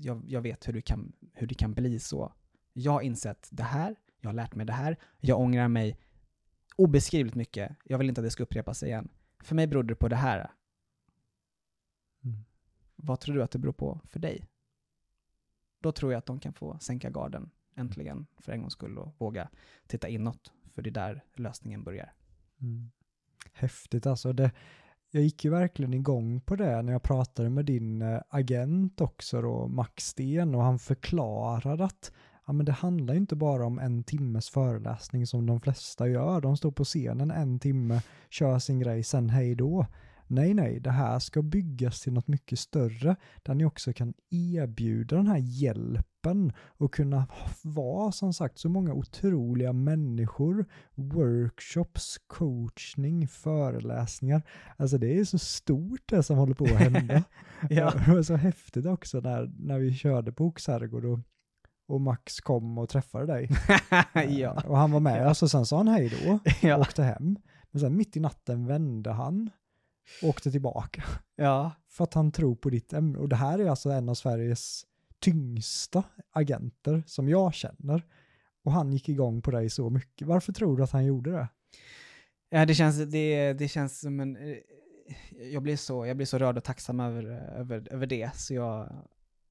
jag, jag vet hur, du kan, hur det kan bli så. Jag har insett det här, jag har lärt mig det här, jag ångrar mig obeskrivligt mycket. Jag vill inte att det ska upprepas igen. För mig berodde det på det här. Mm. Vad tror du att det beror på för dig? Då tror jag att de kan få sänka garden äntligen för en gångs skull och våga titta inåt. För det är där lösningen börjar. Mm. Häftigt alltså. Det, jag gick ju verkligen igång på det när jag pratade med din eh, agent också då, Max Sten, och han förklarade att ja, men det handlar inte bara om en timmes föreläsning som de flesta gör. De står på scenen en timme, kör sin grej, sen hej då. Nej, nej, det här ska byggas till något mycket större där ni också kan erbjuda den här hjälpen och kunna vara som sagt så många otroliga människor, workshops, coachning, föreläsningar. Alltså det är så stort det som håller på att hända. Ja. Det var så häftigt också när, när vi körde på Oxherrgård och, Max kom och träffade dig. ja. Och han var med oss och sen sa han hej då och ja. åkte hem. Men sen mitt i natten vände han och åkte tillbaka. ja. För att han tror på ditt ämne. Och det här är alltså en av Sveriges tyngsta agenter som jag känner. Och han gick igång på dig så mycket. Varför tror du att han gjorde det? Ja, det känns, det, det känns som en... eh, Jag blir, så, jag blir så rörd och tacksam över, över, över det, så jag,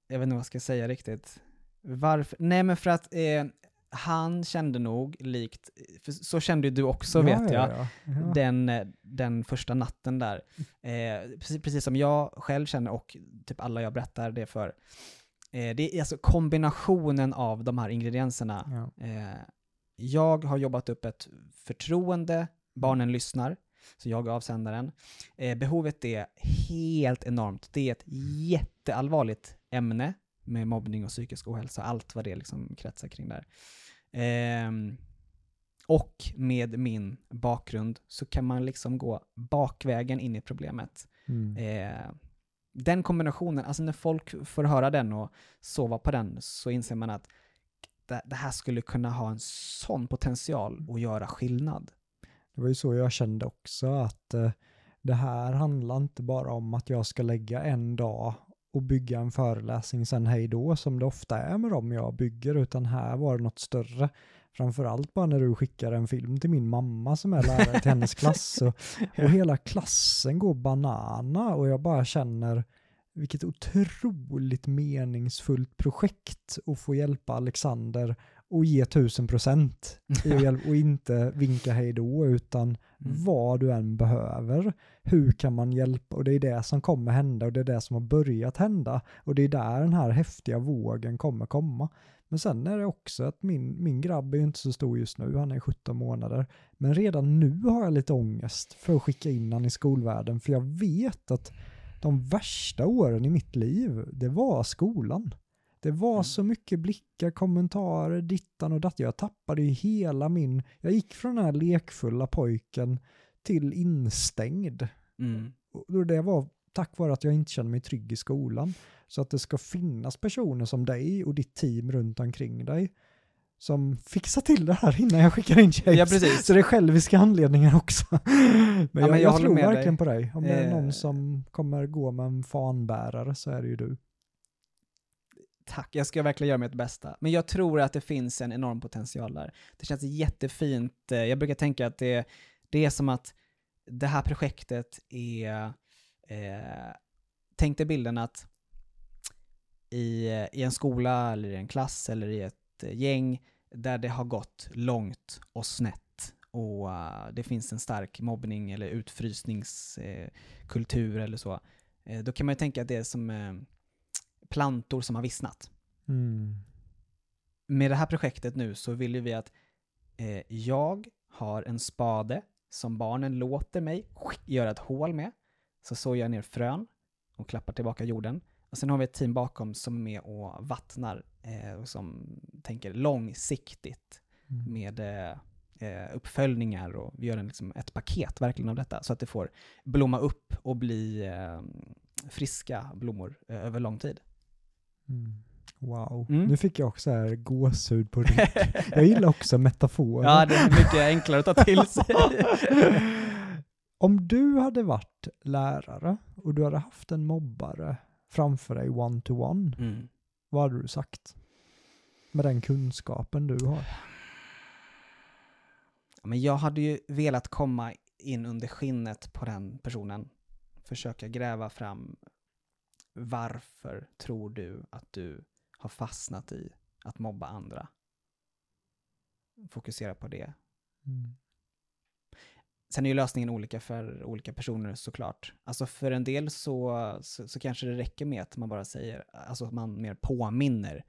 jag vet inte vad jag ska säga riktigt. Varför? Nej men för att eh, han kände nog likt, för så kände ju du också Ja, vet jag, ja, ja. Den, eh, den första natten där. Eh, precis, precis som jag själv känner och typ alla jag berättar det för. Eh, det är alltså kombinationen av de här ingredienserna. Eh, jag har jobbat upp ett förtroende, barnen lyssnar, så jag är avsändaren. Eh, behovet är helt enormt. Det är ett jätteallvarligt ämne med mobbning och psykisk ohälsa, allt vad det liksom kretsar kring där. Ehm, och med min bakgrund så kan man liksom gå bakvägen in i problemet. Mm. Eh, den kombinationen, alltså när folk får höra den och sova på den så inser man att det, det här skulle kunna ha en sån potential att göra skillnad. Det var ju så jag kände också att eh, det här handlar inte bara om att jag ska lägga en dag och bygga en föreläsning sen hej då som det ofta är med dem jag bygger utan här var det något större. Framförallt bara när du skickar en film till min mamma som är lärare till hennes klass och, och hela klassen går banana och jag bara känner vilket otroligt meningsfullt projekt att få hjälpa Alexander och ge tusen procent och inte vinka hej då utan Mm. vad du än behöver. Hur kan man hjälpa? Och det är det som kommer hända och det är det som har börjat hända. Och det är där den här häftiga vågen kommer komma. Men sen är det också att min, min grabb är ju inte så stor just nu, han är 17 månader. Men redan nu har jag lite ångest för att skicka in han i skolvärlden för jag vet att de värsta åren i mitt liv, det var skolan. Det var Mm. så mycket blickar, kommentarer, dittan och datt. Jag tappade ju hela min... Jag gick från den här lekfulla pojken till instängd. Mm. Och det var tack vare att jag inte kände mig trygg i skolan. Så att det ska finnas personer som dig och ditt team runt omkring dig som fixar till det här innan jag skickar in shapes. Ja, precis. Så det är själviska anledningar också. Men jag, men jag jag, tror med dig. verkligen på dig. Om det är Eh. någon som kommer gå med en fanbärare så är det ju du. Tack, jag ska verkligen göra mitt bästa. Men jag tror att det finns en enorm potential där. Det känns jättefint. Eh, jag brukar tänka att det, det är som att det här projektet är... Eh, tänk dig bilden att i, i en skola eller i en klass eller i ett eh, gäng där det har gått långt och snett och uh, det finns en stark mobbning eller utfrysningskultur eh, eller så. Eh, då kan man ju tänka att det är som eh, plantor som har vissnat. Mm. Med det här projektet nu så vill vi att eh, jag har en spade som barnen låter mig göra ett hål med. Så så jag ner frön och klappar tillbaka jorden. Och sen har vi ett team bakom som är med och vattnar eh, och som tänker långsiktigt Mm. med eh, eh, uppföljningar och vi gör en, liksom, ett paket verkligen av detta så att det får blomma upp och bli eh, friska blommor eh, över lång tid. Mm. Wow, Mm. nu fick jag också här gåshud på rygg. Jag gillar också metaforer. Ja, det är mycket enklare att ta till sig. Om du hade varit lärare och du hade haft en mobbare framför dig one-to-one, Mm. vad hade du sagt? Med den kunskapen du har. Ja, Men jag hade ju velat komma in under skinnet på den personen. Försöka gräva fram varför tror du att du har fastnat i att mobba andra? Fokusera på det. Mm. Sen är ju lösningen olika för olika personer såklart. Alltså för en del så, så, så kanske det räcker med att man bara säger, alltså att man mer påminner.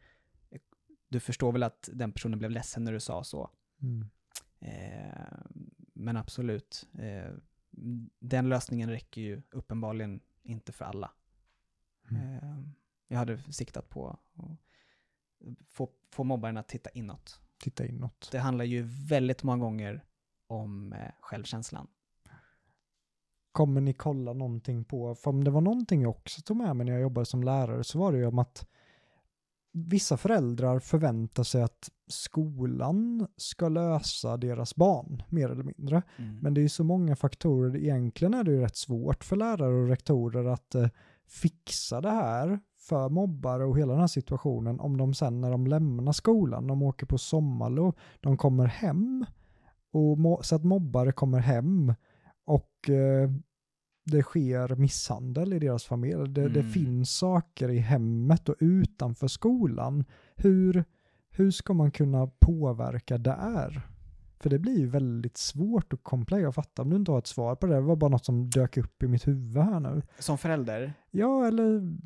Du förstår väl att den personen blev ledsen när du sa så? Mm. Eh, men absolut, eh, den lösningen räcker ju uppenbarligen inte för alla. Mm. Eh, jag hade siktat på att få, få mobbaren att titta inåt. Titta inåt. Det handlar ju väldigt många gånger om eh, självkänslan. Kommer ni kolla någonting på, för om det var någonting jag också tog med mig när jag jobbade som lärare så var det ju om att vissa föräldrar förväntar sig att skolan ska lösa deras barn, mer eller mindre. Mm. Men det är ju så många faktorer, egentligen är det ju rätt svårt för lärare och rektorer att eh, fixa det här för mobbare och hela den här situationen om de sen när de lämnar skolan, de åker på sommarlov, de kommer hem och så att mobbare kommer hem och eh, det sker misshandel i deras familj. Det, det Mm. finns saker i hemmet och utanför skolan hur, hur ska man kunna påverka där? För det blir ju väldigt svårt och komplext. Jag fattar om du inte har ett svar på det. Det var bara något som dök upp i mitt huvud här nu. Som förälder? Ja, eller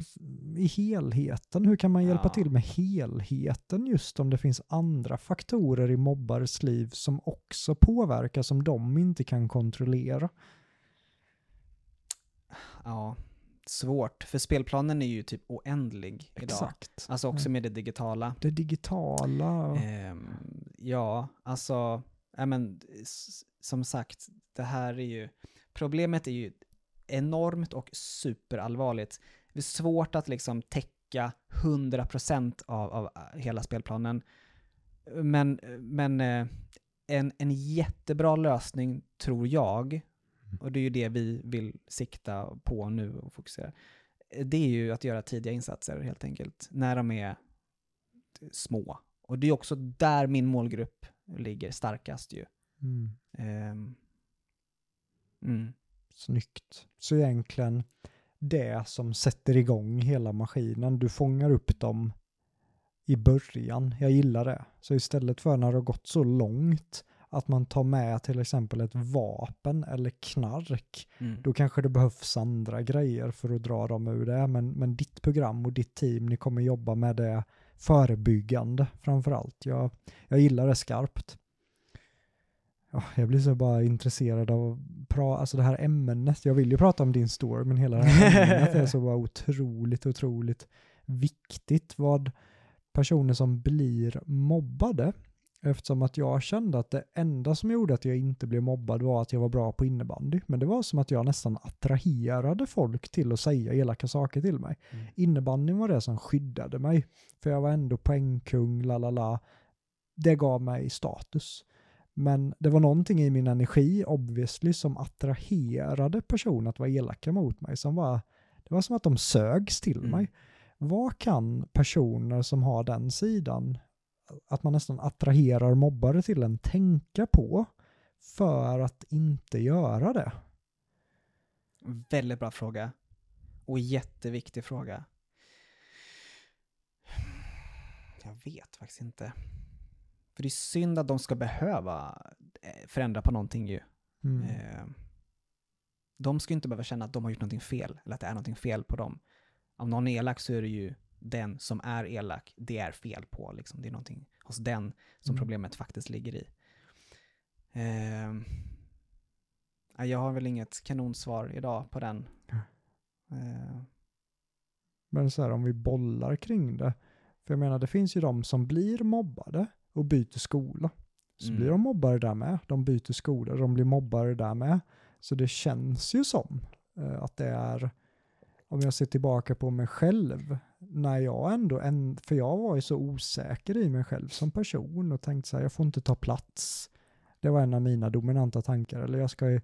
i helheten. Hur kan man hjälpa Ja. till med helheten just om det finns andra faktorer i mobbares liv som också påverkar som de inte kan kontrollera? Ja, svårt. För spelplanen är ju typ oändlig idag. Exakt. Alltså också med det digitala. Det digitala. Ehm, ja, alltså, ja, men, som sagt, det här är ju, problemet är ju enormt och superallvarligt. Det är svårt att liksom täcka 100% av, av äh, hela spelplanen. Men, men eh, en, en jättebra lösning tror jag, och det är ju det vi vill sikta på nu och fokusera, det är ju att göra tidiga insatser helt enkelt, när de är små. Och det är också där min målgrupp ligger starkast ju. Mm. Ehm, mm. Snyggt. Så egentligen det som sätter igång hela maskinen, du fångar upp dem i början. Jag gillar det. Så istället för när det har gått så långt att man tar med till exempel ett vapen eller knark, Mm. då kanske det behövs andra grejer för att dra dem ur det. Men, men ditt program och ditt team, ni kommer jobba med det förebyggande framför allt. Jag, jag gillar det skarpt. Ja, jag blir så bara intresserad av pra, alltså det här ämnet. Jag vill ju prata om din story, men hela det här ämnet är så bara otroligt, otroligt viktigt. Vad personer som blir mobbade, eftersom att jag kände att det enda som gjorde att jag inte blev mobbad var att jag var bra på innebandy. Men det var som att jag nästan attraherade folk till att säga elaka saker till mig. Mm. Innebandyn var det som skyddade mig. För jag var ändå poängkung, la la la. Det gav mig status. Men det var någonting i min energi, obviously, som attraherade personer att vara elaka mot mig. Som var, det var som att de sögs till Mm. mig. Vad kan personer som har den sidan, att man nästan attraherar mobbare till en, tänka på för att inte göra det? Väldigt bra fråga. Och jätteviktig fråga. Jag vet faktiskt inte. För det är synd att de ska behöva eh, förändra på någonting ju. Mm. Eh, De ska ju inte behöva känna att de har gjort någonting fel, eller att det är någonting fel på dem. Om någon är elak så är det ju den som är elak, det är fel på. Liksom. Det är någonting hos den som Mm. problemet faktiskt ligger i. Eh, ja, jag har väl inget kanonsvar idag på den. Eh, Men så här om vi bollar kring det. För jag menar det finns ju de som blir mobbade och byter skola. Så Mm. blir de mobbare där med. De byter skola, de blir mobbare där med. Så det känns ju som eh, att det är, om jag ser tillbaka på mig själv, när jag ändå, en, för jag var ju så osäker i mig själv som person och tänkte så här, jag får inte ta plats. Det var en av mina dominanta tankar. Eller jag ska,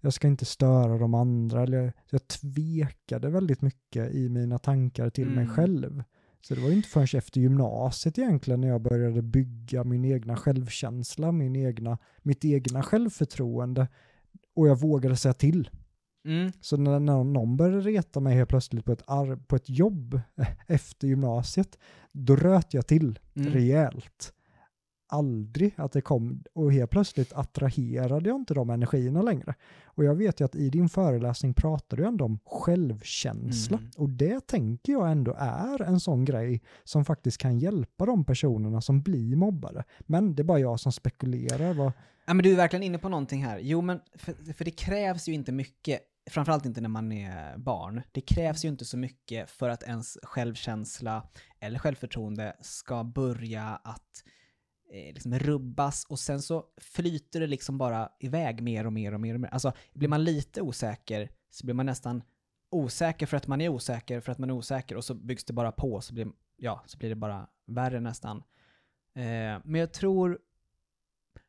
jag ska inte störa de andra. Eller jag, jag tvekade väldigt mycket i mina tankar till mig Mm. själv. Så det var ju inte förrän efter gymnasiet egentligen när jag började bygga min egna självkänsla, min egna, mitt egna självförtroende och jag vågade säga till. Mm, Så när, när någon började reta mig helt plötsligt på ett, ar- på ett jobb efter gymnasiet, då röt jag till mm. rejält. Aldrig att det kom, och helt plötsligt attraherade jag inte de energierna längre. Och jag vet ju att i din föreläsning pratar du ändå om självkänsla. Mm. Och det tänker jag ändå är en sån grej som faktiskt kan hjälpa de personerna som blir mobbade. Men det är bara jag som spekulerar. Vad, Ja, men du är verkligen inne på någonting här. Jo, men för, för det krävs ju inte mycket, framförallt inte när man är barn. Det krävs ju inte så mycket för att ens självkänsla eller självförtroende ska börja att eh, liksom rubbas och sen så flyter det liksom bara iväg mer och mer och mer och mer. Alltså, blir man lite osäker så blir man nästan osäker för att man är osäker för att man är osäker och så byggs det bara på så blir, ja, så blir det bara värre nästan. Eh, men jag tror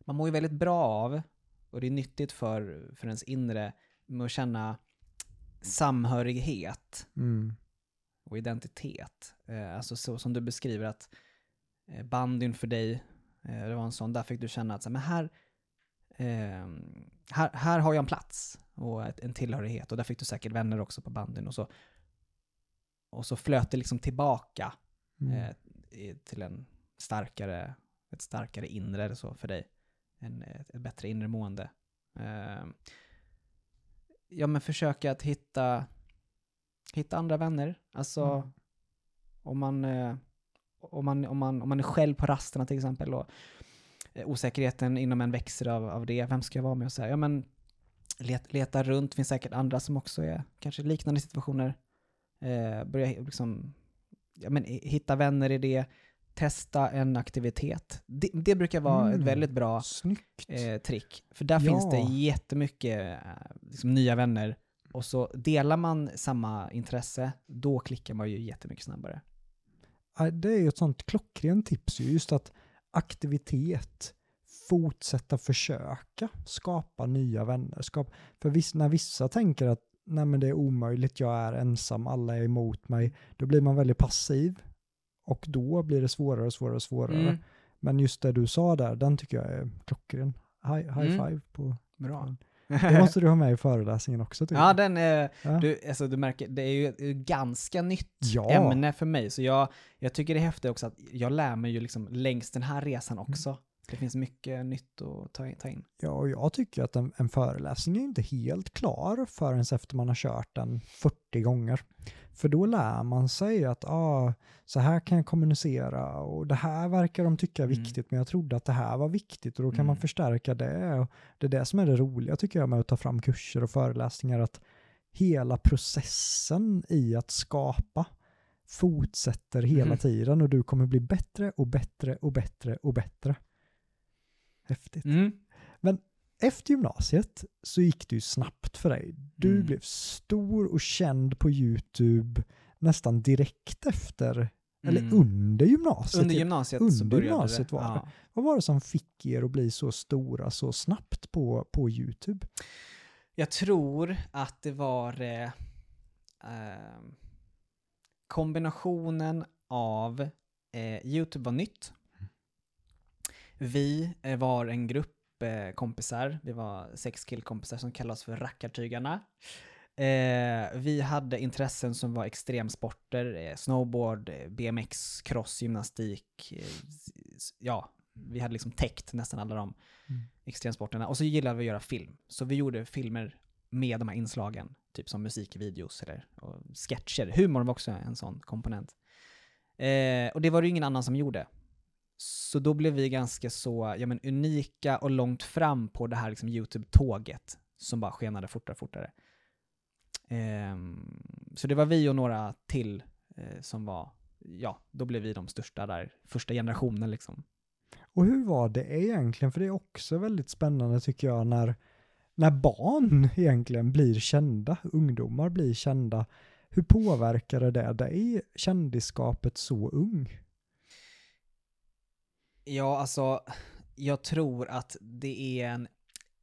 man mår ju väldigt bra av, och det är nyttigt för, för ens inre, med att känna samhörighet mm, och identitet. Eh, alltså så som du beskriver att eh, bandyn för dig, eh, det var en sån, där fick du känna att så, här, men här, eh, här, här har jag en plats och ett, en tillhörighet och där fick du säkert vänner också på bandyn och så, och så flöt det liksom tillbaka mm, eh, i, till en starkare, ett starkare inre så för dig. En, ett, ett bättre inre mående. Eh, ja men försöka att hitta, hitta andra vänner. Alltså Mm. om, man, eh, om, man, om, man, om man är själv på rasterna till exempel och eh, osäkerheten inom en växer av, av det. Vem ska jag vara med och så här? Ja men let, leta runt, finns säkert andra som också är kanske liknande situationer. Eh, börja liksom, ja, men, hi- hitta vänner i det, testa en aktivitet. Det, det brukar vara ett Mm. väldigt bra eh, trick. För där Ja. finns det jättemycket eh, liksom, nya vänner. Och så delar man samma intresse, då klickar man ju jättemycket snabbare. Det är ju ett sånt klockrent tips ju, just att aktivitet, fortsätta försöka skapa nya vänner. Skapa, för viss, när vissa tänker att nej men det är omöjligt, jag är ensam, alla är emot mig, då blir man väldigt passiv. Och då blir det svårare och svårare och svårare. Mm. Men just det du sa där, den tycker jag är klockren. High, high Mm. five på... Bra. Det måste du ha med i föreläsningen också. Ja, jag. den är, Ja. du, alltså, du märker, det är ju ett ganska nytt Ja. ämne för mig. Så jag, jag tycker det är häftigt också att jag lär mig ju liksom längs den här resan Mm. Det finns mycket nytt att ta in. Ta in. Ja, och jag tycker att en, en föreläsning är inte helt klar förrän efter man har kört den 40 gånger. För då lär man sig att ah, så här kan jag kommunicera och det här verkar de tycka är Mm. viktigt men jag trodde att det här var viktigt och då kan man Mm. förstärka det. Och det är det som är det roliga tycker jag med att ta fram kurser och föreläsningar att hela processen i att skapa fortsätter hela Mhm. tiden och du kommer bli bättre och bättre och bättre och bättre. Häftigt. Mm. Efter gymnasiet så gick det ju snabbt för dig. Du Mm. blev stor och känd på YouTube nästan direkt efter, eller Mm. under gymnasiet. Under typ. gymnasiet så Under började gymnasiet det. var det. Ja. Vad var det som fick er att bli så stora så snabbt på, på YouTube? Jag tror att det var eh, eh, kombinationen av eh, YouTube var nytt. Vi eh, var en grupp eh, kompisar, vi var sex killkompisar som kallades för Rackartygarna. Eh, vi hade intressen som var extremsporter, eh, snowboard, eh, BMX, cross, gymnastik. Eh, ja, vi hade liksom täckt nästan alla de Mm. extremsporterna. Och så gillade vi att göra film. Så vi gjorde filmer med de här inslagen, typ som musikvideos eller sketcher. Humor var också en sån komponent. Eh, och det var det ju ingen annan som gjorde. Så då blev vi ganska så ja, men, unika och långt fram på det här liksom, YouTube-tåget som bara skenade fortare och fortare. Um, så det var vi och några till eh, som var, ja, då blev vi de största där, första generationen liksom. Och hur var det egentligen? För det är också väldigt spännande tycker jag när, när barn egentligen blir kända, ungdomar blir kända. Hur påverkade det dig, kändisskapet så ung? Ja, alltså, jag tror att det är en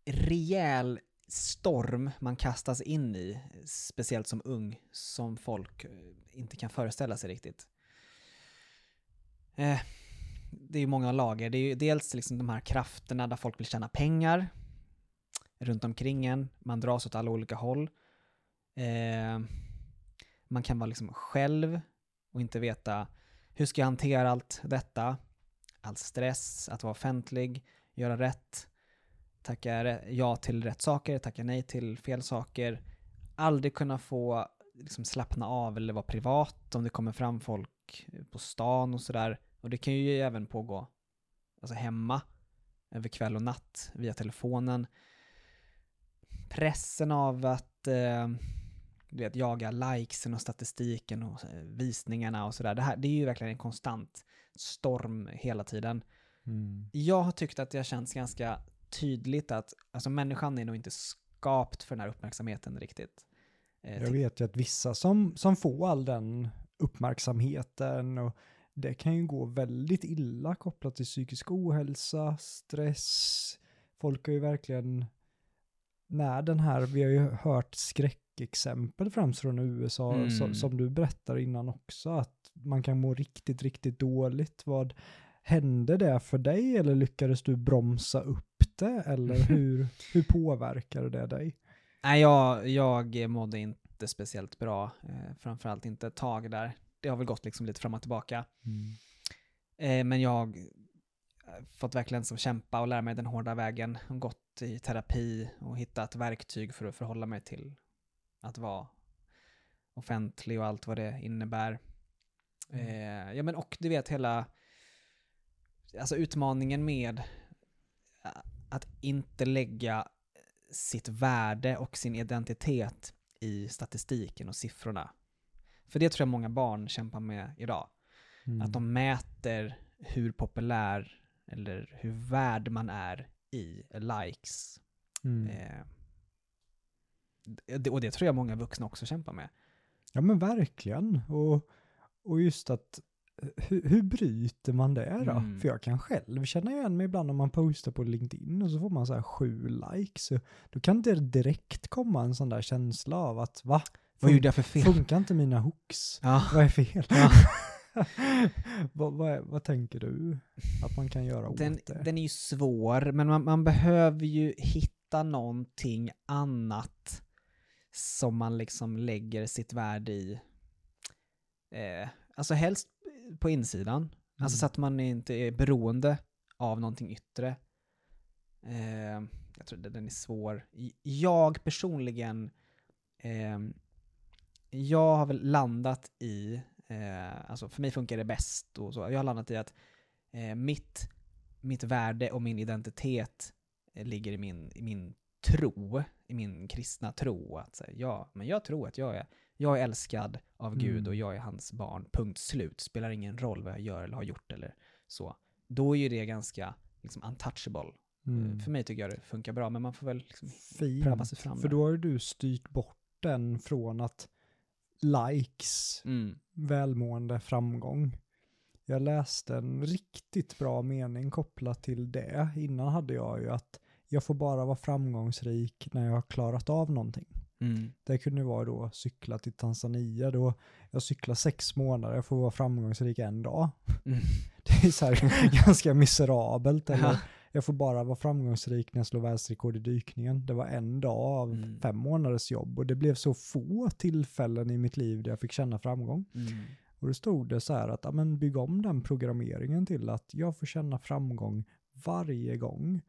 rejäl storm man kastas in i, speciellt som ung, som folk eh, inte kan föreställa sig riktigt. Eh, det är ju många lager. Det är ju dels liksom de här krafterna där folk vill tjäna pengar runt omkring en. Man dras åt alla olika håll. Eh, man kan vara liksom själv och inte veta hur ska jag hantera allt detta? All stress, att vara offentlig, göra rätt, tacka ja till rätt saker, tacka nej till fel saker. Aldrig kunna få liksom slappna av eller vara privat om det kommer fram folk på stan och sådär. Och det kan ju även pågå alltså hemma, över kväll och natt, via telefonen. Pressen av att eh, du vet, jaga likesen och statistiken och visningarna och sådär. Det, här, det är ju verkligen en konstant storm hela tiden. Jag har tyckt att det har känts ganska tydligt att alltså, människan är nog inte skapt för den här uppmärksamheten riktigt. Eh, Jag vet ju att vissa som, som får all den uppmärksamheten och det kan ju gå väldigt illa kopplat till psykisk ohälsa, stress. Folk har ju verkligen, när den här, vi har ju hört skräckexempel främst från USA Mm. som, som du berättar innan också, att man kan må riktigt, riktigt dåligt. Vad Hände det för dig eller lyckades du bromsa upp det eller hur, hur påverkade det dig? Nej, jag, jag mådde inte speciellt bra. Eh, framförallt inte ett tag där. Det har väl gått liksom lite fram och tillbaka. Eh, men jag har fått verkligen som kämpa och lära mig den hårda vägen. Gått i terapi och hittat verktyg för att förhålla mig till att vara offentlig och allt vad det innebär. Eh, ja men och du vet hela, alltså utmaningen med att inte lägga sitt värde och sin identitet i statistiken och siffrorna. För det tror jag många barn kämpar med idag. Mm. Att de mäter hur populär eller hur värd man är i likes. Mm. Eh, och det tror jag många vuxna också kämpar med. Ja men verkligen. Och, och just att hur, hur bryter man det då? Mm. För jag kan själv känna igen mig ibland om man postar på LinkedIn och så får man så här sju likes. Så Då kan det direkt komma en sån där känsla av att va? Vad gjorde jag för fel? Funkar inte mina hooks? Ja. Vad är fel? Ja. vad, vad, vad tänker du att man kan göra åt Den, det? den är ju svår, men man, man behöver ju hitta någonting annat som man liksom lägger sitt värde i. Eh, alltså helst på insidan. Alltså Mm. så att man inte är beroende av någonting yttre. Eh, jag tror att den är svår. Jag personligen, eh, jag har väl landat i, eh, alltså för mig funkar det bäst och så, jag har landat i att eh, mitt, mitt värde och min identitet eh, ligger i min, i min tro, i min kristna tro. Att säga, ja, men jag tror att jag är, jag är älskad av Gud Mm. och jag är hans barn, punkt slut. Spelar ingen roll vad jag gör eller har gjort eller så. Då är ju det ganska liksom untouchable. Mm. För mig tycker jag det funkar bra, men man får väl liksom pröva sig fram. För då har du styrt bort den från att likes, Mm. välmående, framgång. Jag läste en riktigt bra mening kopplat till det. Innan hade jag ju att jag får bara vara framgångsrik när jag har klarat av någonting. Mm. Det kunde vara då cykla till Tanzania då jag cyklar sex månader, jag får vara framgångsrik en dag. Mm. Det är så här ganska miserabelt. Eller Ja. jag får bara vara framgångsrik när jag slår världsrekord i dykningen. Det var en dag av Mm. fem månaders jobb och det blev så få tillfällen i mitt liv där jag fick känna framgång. Mm. Och då stod det så här att ja, men bygg om den programmeringen till att jag får känna framgång varje gång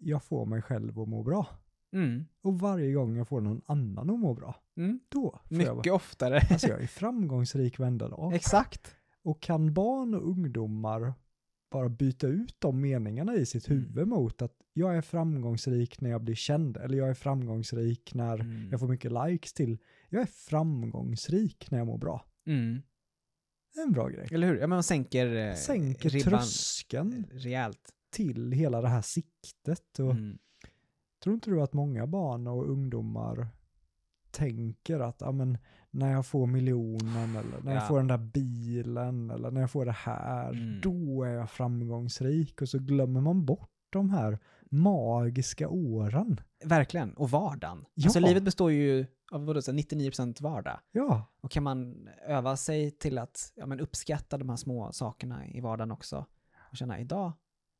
jag får mig själv att må bra. Mm. Och varje gång jag får någon annan att må bra. Mm. Då får jag Mycket vara. oftare. Alltså jag är framgångsrik varenda dag. Exakt. Och kan barn och ungdomar bara byta ut de meningarna i sitt Mm. huvud mot att jag är framgångsrik när jag blir känd eller jag är framgångsrik när Mm. jag får mycket likes till. Jag är framgångsrik när jag mår bra. Mm. Det är en bra grej. Eller hur? Ja, men man sänker, eh, Sänker ribban tröskeln rejält. Till hela det här siktet. Och Mm. Tror inte du att många barn och ungdomar tänker att ja, men, när jag får miljonen eller när Ja. jag får den där bilen eller när jag får det här, Mm. då är jag framgångsrik. Och så glömmer man bort de här magiska åren. Verkligen. Och vardagen. Ja. Alltså livet består ju av vadå, så här 99% vardag. Ja, Och kan man öva sig till att ja, men uppskatta de här små sakerna i vardagen också. Och känna, idag,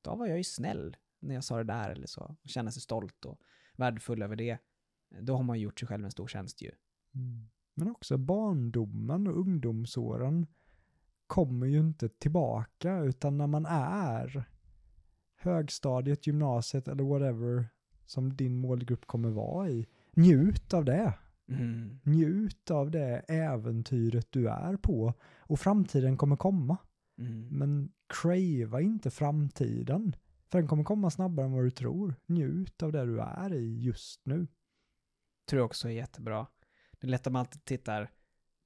idag var jag ju snäll när jag sa det där eller så. Och känna sig stolt och värdefull över det. Då har man gjort sig själv en stor tjänst ju. Mm. men också barndomen och ungdomsåren kommer ju inte tillbaka utan när man är högstadiet, gymnasiet eller whatever som din målgrupp kommer vara i. Njut av det. Mm. Njut av det äventyret du är på. Och framtiden kommer komma. Mm. Men crava inte framtiden. För den kommer komma snabbare än vad du tror. Njut av det du är i just nu. Tror jag också är jättebra. Det är lätt att man alltid tittar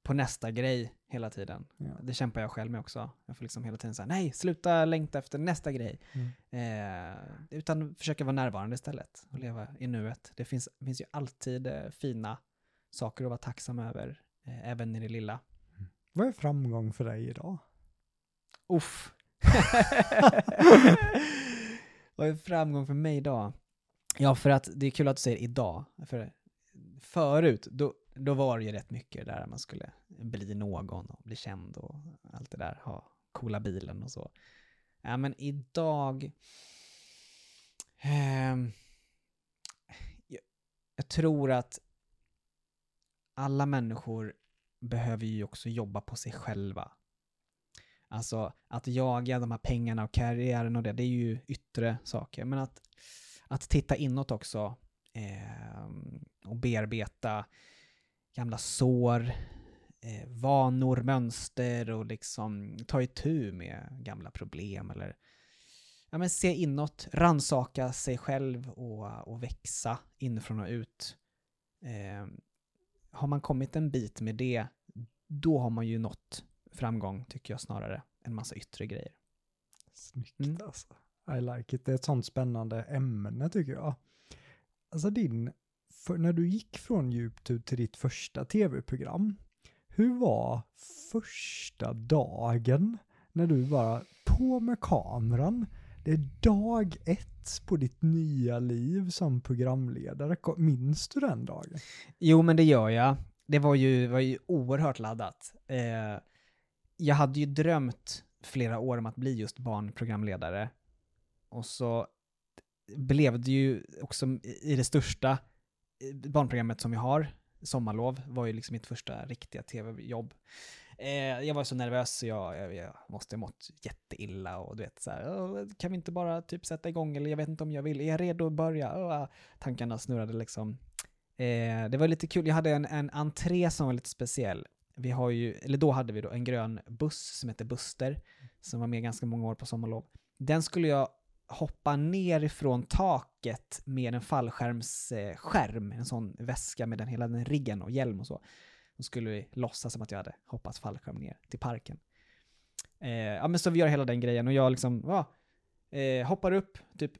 på nästa grej hela tiden. Ja. Det kämpar jag själv med också. Jag får liksom hela tiden säga nej, sluta längta efter nästa grej. Mm. Eh, utan försöka vara närvarande istället och leva i nuet. Det finns, finns ju alltid eh, fina saker att vara tacksam över, eh, även i det lilla. Vad är framgång för dig idag? Uff. Vad är framgång för mig idag? Ja, för att det är kul att du säger idag. För förut, då, då var det ju rätt mycket där man skulle bli någon och bli känd och allt det där, ha coola bilen och så. Ja, men idag... Eh, jag, jag tror att alla människor behöver ju också jobba på sig själva. Alltså att jaga de här pengarna och karriären och det, det är ju yttre saker. Men att, att titta inåt också eh, och bearbeta gamla sår, eh, vanor, mönster och liksom ta itu med gamla problem eller ja, men se inåt, ransaka sig själv och, och växa inifrån och ut. Eh, har man kommit en bit med det, då har man ju nått framgång, tycker jag snarare, än massa yttre grejer. Snyggt mm. alltså. I like it. Det är ett sånt spännande ämne tycker jag. Alltså din, när du gick från YouTube till ditt första tv-program, hur var första dagen när du bara på med kameran? Det är dag ett på ditt nya liv som programledare. Minns du den dagen? Jo, men det gör jag. Det var ju, var ju oerhört laddat. Eh, jag hade ju drömt flera år om att bli just barnprogramledare. Och så blev det ju också i det största eh, barnprogrammet som vi har, Sommarlov, var ju liksom mitt första riktiga tv-jobb. Eh, jag var så nervös så jag, jag, jag måste ha mått jätteilla och du vet så här, kan vi inte bara typ sätta igång eller jag vet inte om jag vill, är jag redo att börja? Oh, tankarna snurrade liksom. Eh, det var lite kul, jag hade en, en entré som var lite speciell. Vi har ju, eller då hade vi då en grön buss som hette Buster, som var med ganska många år på sommarlov. Den skulle jag hoppa ner ifrån taket med en fallskärmsskärm, en sån väska med den hela den riggen och hjälm och så. Då skulle vi låtsas som att jag hade hoppat fallskärm ner till parken. Eh, ja men så vi gör hela den grejen och jag liksom, ja, eh, hoppar upp, typ,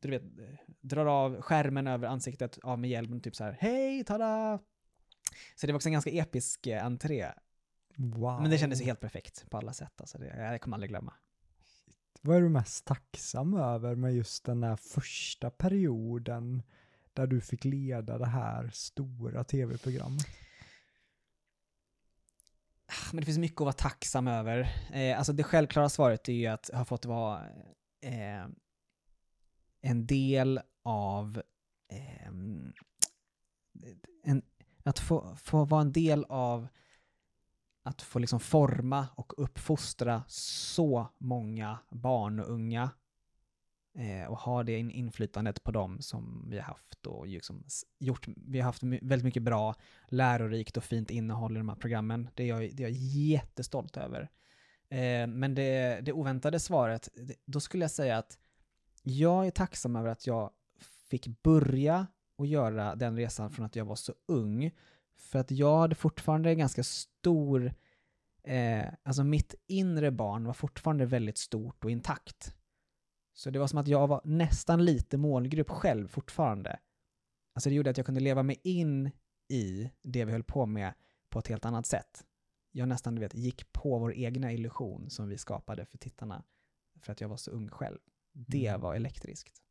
du vet, eh, drar av skärmen över ansiktet av med hjälmen, typ så här, hej, tada! Så det var också en ganska episk eh, entré. Wow. Men det kändes helt perfekt på alla sätt, alltså det, jag kommer aldrig glömma. Vad är du mest tacksam över med just den där första perioden där du fick leda det här stora tv-programmet? Men det finns mycket att vara tacksam över. Eh, alltså det självklara svaret är ju att ha fått vara eh, en del av eh, en, att få, få vara en del av att få liksom forma och uppfostra så många barn och unga eh, och ha det inflytandet på dem som vi har haft och liksom gjort. Vi har haft väldigt mycket bra, lärorikt och fint innehåll i de här programmen. Det är jag, det är jag jättestolt över. Eh, men det, det oväntade svaret, det, då skulle jag säga att jag är tacksam över att jag fick börja och göra den resan från att jag var så ung. För att jag hade fortfarande ganska stor, eh, alltså mitt inre barn var fortfarande väldigt stort och intakt. Så det var som att jag var nästan lite målgrupp själv fortfarande. Alltså det gjorde att jag kunde leva mig in i det vi höll på med på ett helt annat sätt. Jag nästan, du vet, gick på vår egna illusion som vi skapade för tittarna för att jag var så ung själv. Det mm. var elektriskt.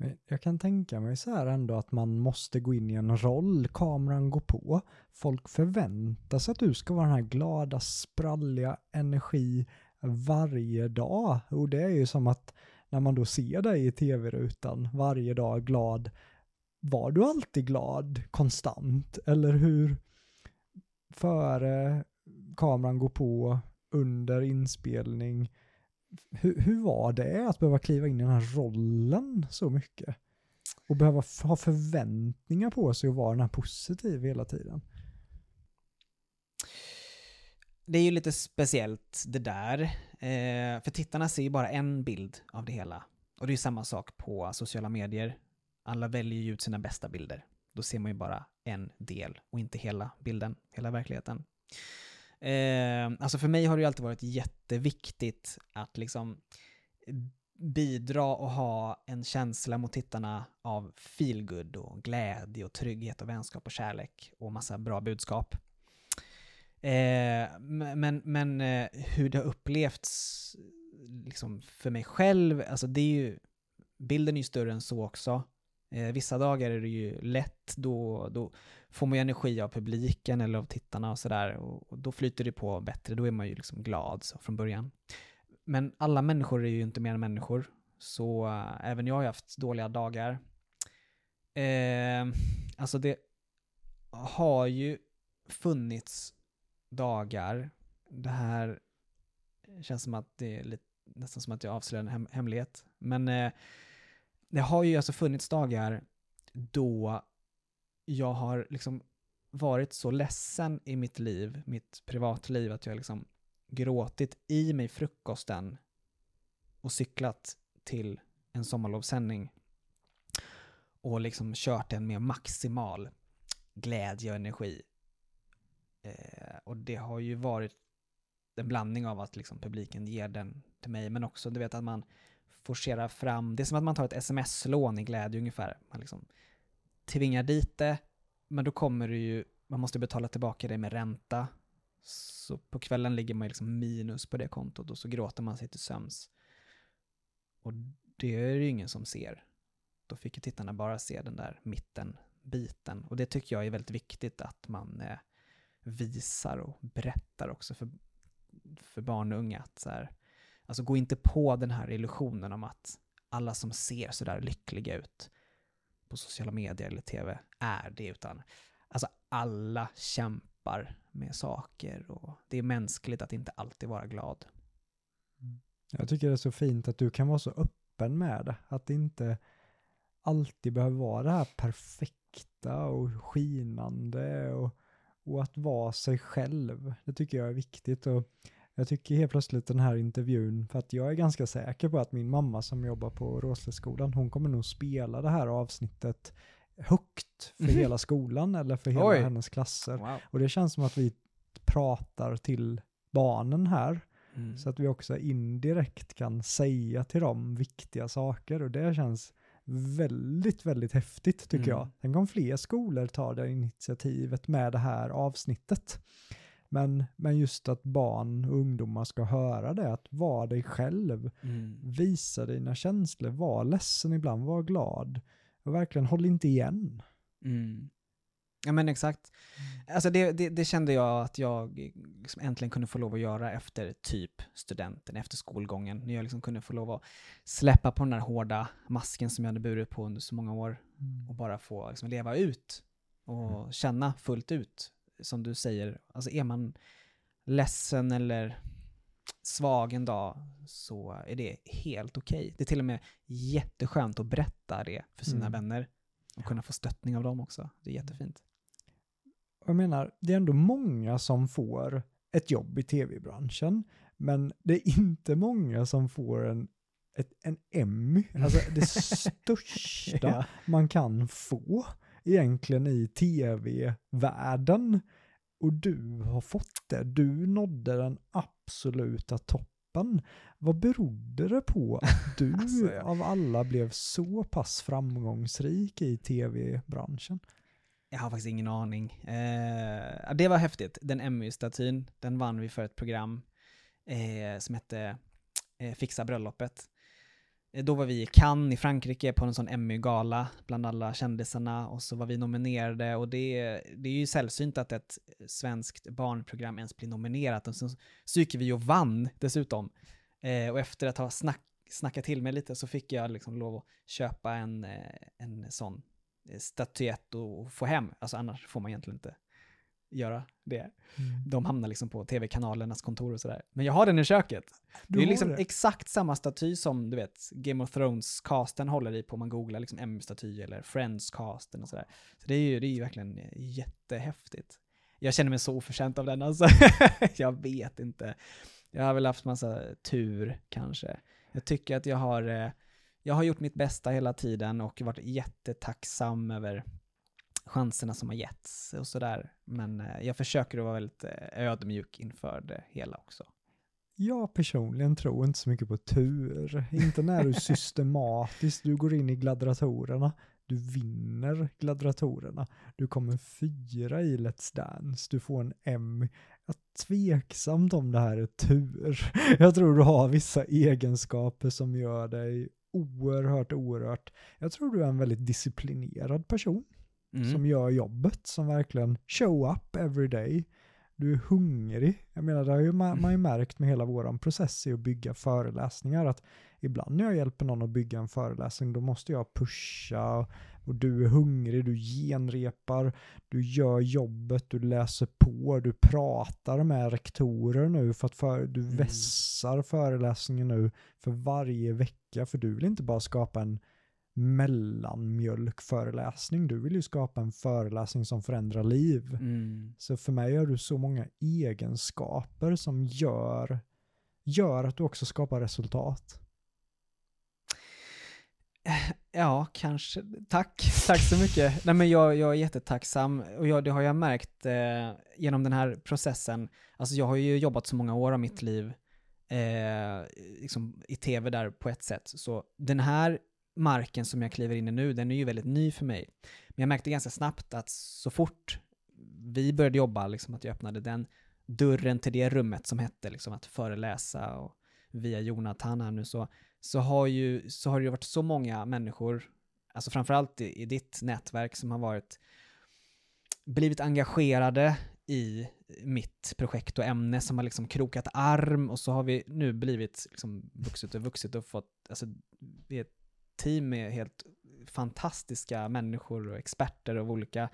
Men jag kan tänka mig så här ändå att man måste gå in i en roll, kameran går på, folk förväntar sig att du ska vara den här glada, spralliga energi varje dag. Och det är ju som att när man då ser dig i tv-rutan varje dag glad, var du alltid glad konstant? Eller hur före kameran går på, under inspelning, hur, hur var det att behöva kliva in i den här rollen så mycket? Och behöva ha förväntningar på sig och vara den här positiv hela tiden? Det är ju lite speciellt det där. Eh, för tittarna ser ju bara en bild av det hela. Och det är ju samma sak på sociala medier. Alla väljer ju ut sina bästa bilder. Då ser man ju bara en del och inte hela bilden, hela verkligheten. Eh, alltså för mig har det ju alltid varit jätteviktigt att liksom bidra och ha en känsla mot tittarna av feelgood och glädje och trygghet och vänskap och kärlek och massa bra budskap. Eh, men men eh, hur det har upplevts liksom för mig själv, alltså det är ju, bilden är ju större än så också. Eh, vissa dagar är det ju lätt, då, då får man ju energi av publiken eller av tittarna och sådär. Och, och, då flyter det på bättre, då är man ju liksom glad så, från början. Men alla människor är ju inte mer än människor, så äh, även jag har ju haft dåliga dagar. Eh, alltså det har ju funnits dagar, det här känns som att det är lite, nästan som att jag avslöjar en hem, hemlighet. Men eh, det har ju alltså funnits dagar då jag har liksom varit så ledsen i mitt liv, mitt privatliv, att jag liksom gråtit i mig frukosten och cyklat till en sommarlovssändning och liksom kört den med maximal glädje och energi. Eh, och det har ju varit en blandning av att liksom publiken ger den till mig, men också du vet att man forcera fram, det är som att man tar ett sms-lån i glädje ungefär. Man liksom tvingar dit det, men då kommer det ju, man måste betala tillbaka det med ränta. Så på kvällen ligger man liksom minus på det kontot och så gråter man sig till sömns. Och det är det ju ingen som ser. Då fick ju tittarna bara se den där mittenbiten. Och det tycker jag är väldigt viktigt att man eh, visar och berättar också för, för barn och unga. Att så här, alltså gå inte på den här illusionen om att alla som ser sådär lyckliga ut på sociala medier eller tv är det, utan alltså alla kämpar med saker och det är mänskligt att inte alltid vara glad. Mm. Jag tycker det är så fint att du kan vara så öppen med det, att det inte alltid behöver vara det här perfekta och skinande och, och att vara sig själv. Det tycker jag är viktigt och jag tycker helt plötsligt den här intervjun, för att jag är ganska säker på att min mamma som jobbar på Råsleskolan, hon kommer nog spela det här avsnittet högt för mm. hela skolan eller för hela Oj. hennes klasser. Wow. Och det känns som att vi pratar till barnen här. Mm. Så att vi också indirekt kan säga till dem viktiga saker och det känns väldigt, väldigt häftigt tycker mm. jag. Tänk om fler skolor tar det initiativet med det här avsnittet. Men, men just att barn och ungdomar ska höra det, att vara dig själv, mm. visa dina känslor, var ledsen ibland, var glad. Och verkligen håll inte igen. Mm. Ja men exakt. Alltså det, det, det, kände jag att jag liksom äntligen kunde få lov att göra efter typ studenten, efter skolgången. När jag liksom kunde få lov att släppa på den där hårda masken som jag hade burit på under så många år. Mm. Och bara få liksom leva ut och mm. känna fullt ut. Som du säger, alltså är man ledsen eller svag en dag så är det helt okej. Okay. Det är till och med jätteskönt att berätta det för sina mm. vänner och kunna få stöttning av dem också. Det är jättefint jag menar, det är ändå många som får ett jobb i tv-branschen, men det är inte många som får en, ett, en Emmy, alltså det största ja. man kan få egentligen i tv-världen. Och du har fått det, du nådde den absoluta toppen. Vad berodde det på att du alltså, ja. av alla blev så pass framgångsrik i tv-branschen? Jag har faktiskt ingen aning. Eh, det var häftigt. Den Emmy-statyn, den vann vi för ett program eh, som hette eh, Fixa bröllopet. Eh, då var vi i Cannes i Frankrike på en sån Emmy-gala bland alla kändisarna och så var vi nominerade och det, det är ju sällsynt att ett svenskt barnprogram ens blir nominerat och så, så gick vi och vann dessutom. Eh, och efter att ha snack, snackat till mig lite så fick jag liksom lov att köpa en, eh, en sån eh, statyett och få hem. Alltså annars får man egentligen inte göra det. Mm. De hamnar liksom på tv-kanalernas kontor och sådär. Men jag har den i köket. Du det är liksom det. exakt samma staty som du vet Game of Thrones-casten håller i på man googlar liksom M-staty eller Friends-casten och sådär. Så det är ju, det är ju verkligen jättehäftigt. Jag känner mig så oförtjänt av den alltså. jag vet inte. Jag har väl haft massa tur kanske. Jag tycker att jag har eh, jag har gjort mitt bästa hela tiden och varit jättetacksam över chanserna som har getts och sådär. Men eh, jag försöker att vara väldigt eh, ödmjuk inför det hela också. Jag personligen tror inte så mycket på tur. Inte när du systematiskt, du går in i gladratorerna, du vinner gladratorerna, du kommer fyra i Let's Dance, du får en M. Jag är tveksamt om det här är tur. Jag tror du har vissa egenskaper som gör dig oerhört, oerhört, jag tror du är en väldigt disciplinerad person mm. som gör jobbet, som verkligen show up every day. Du är hungrig. Jag menar, det har ju man, man ju märkt med hela våran process i att bygga föreläsningar, att ibland när jag hjälper någon att bygga en föreläsning, då måste jag pusha och och du är hungrig, du genrepar, du gör jobbet, du läser på, du pratar med rektorer nu för att för, du Mm. vässar föreläsningen nu för varje vecka, för du vill inte bara skapa en mellanmjölkföreläsning, du vill ju skapa en föreläsning som förändrar liv. Mm. Så för mig har du så många egenskaper som gör, gör att du också skapar resultat. Ja, kanske. Tack. Tack så mycket. Nej, men jag, jag är jättetacksam och jag, det har jag märkt eh, genom den här processen. Alltså jag har ju jobbat så många år av mitt liv eh, liksom i tv där på ett sätt. Så den här marken som jag kliver in i nu, den är ju väldigt ny för mig. Men jag märkte ganska snabbt att så fort vi började jobba, liksom att jag öppnade den dörren till det rummet som hette liksom att föreläsa och via Jonathan här nu så så har, ju, så har det ju varit så många människor, alltså framförallt i, i ditt nätverk som har varit, blivit engagerade i mitt projekt och ämne som har liksom krokat arm och så har vi nu blivit liksom vuxit och vuxit och fått, alltså vi är ett team med helt fantastiska människor och experter av olika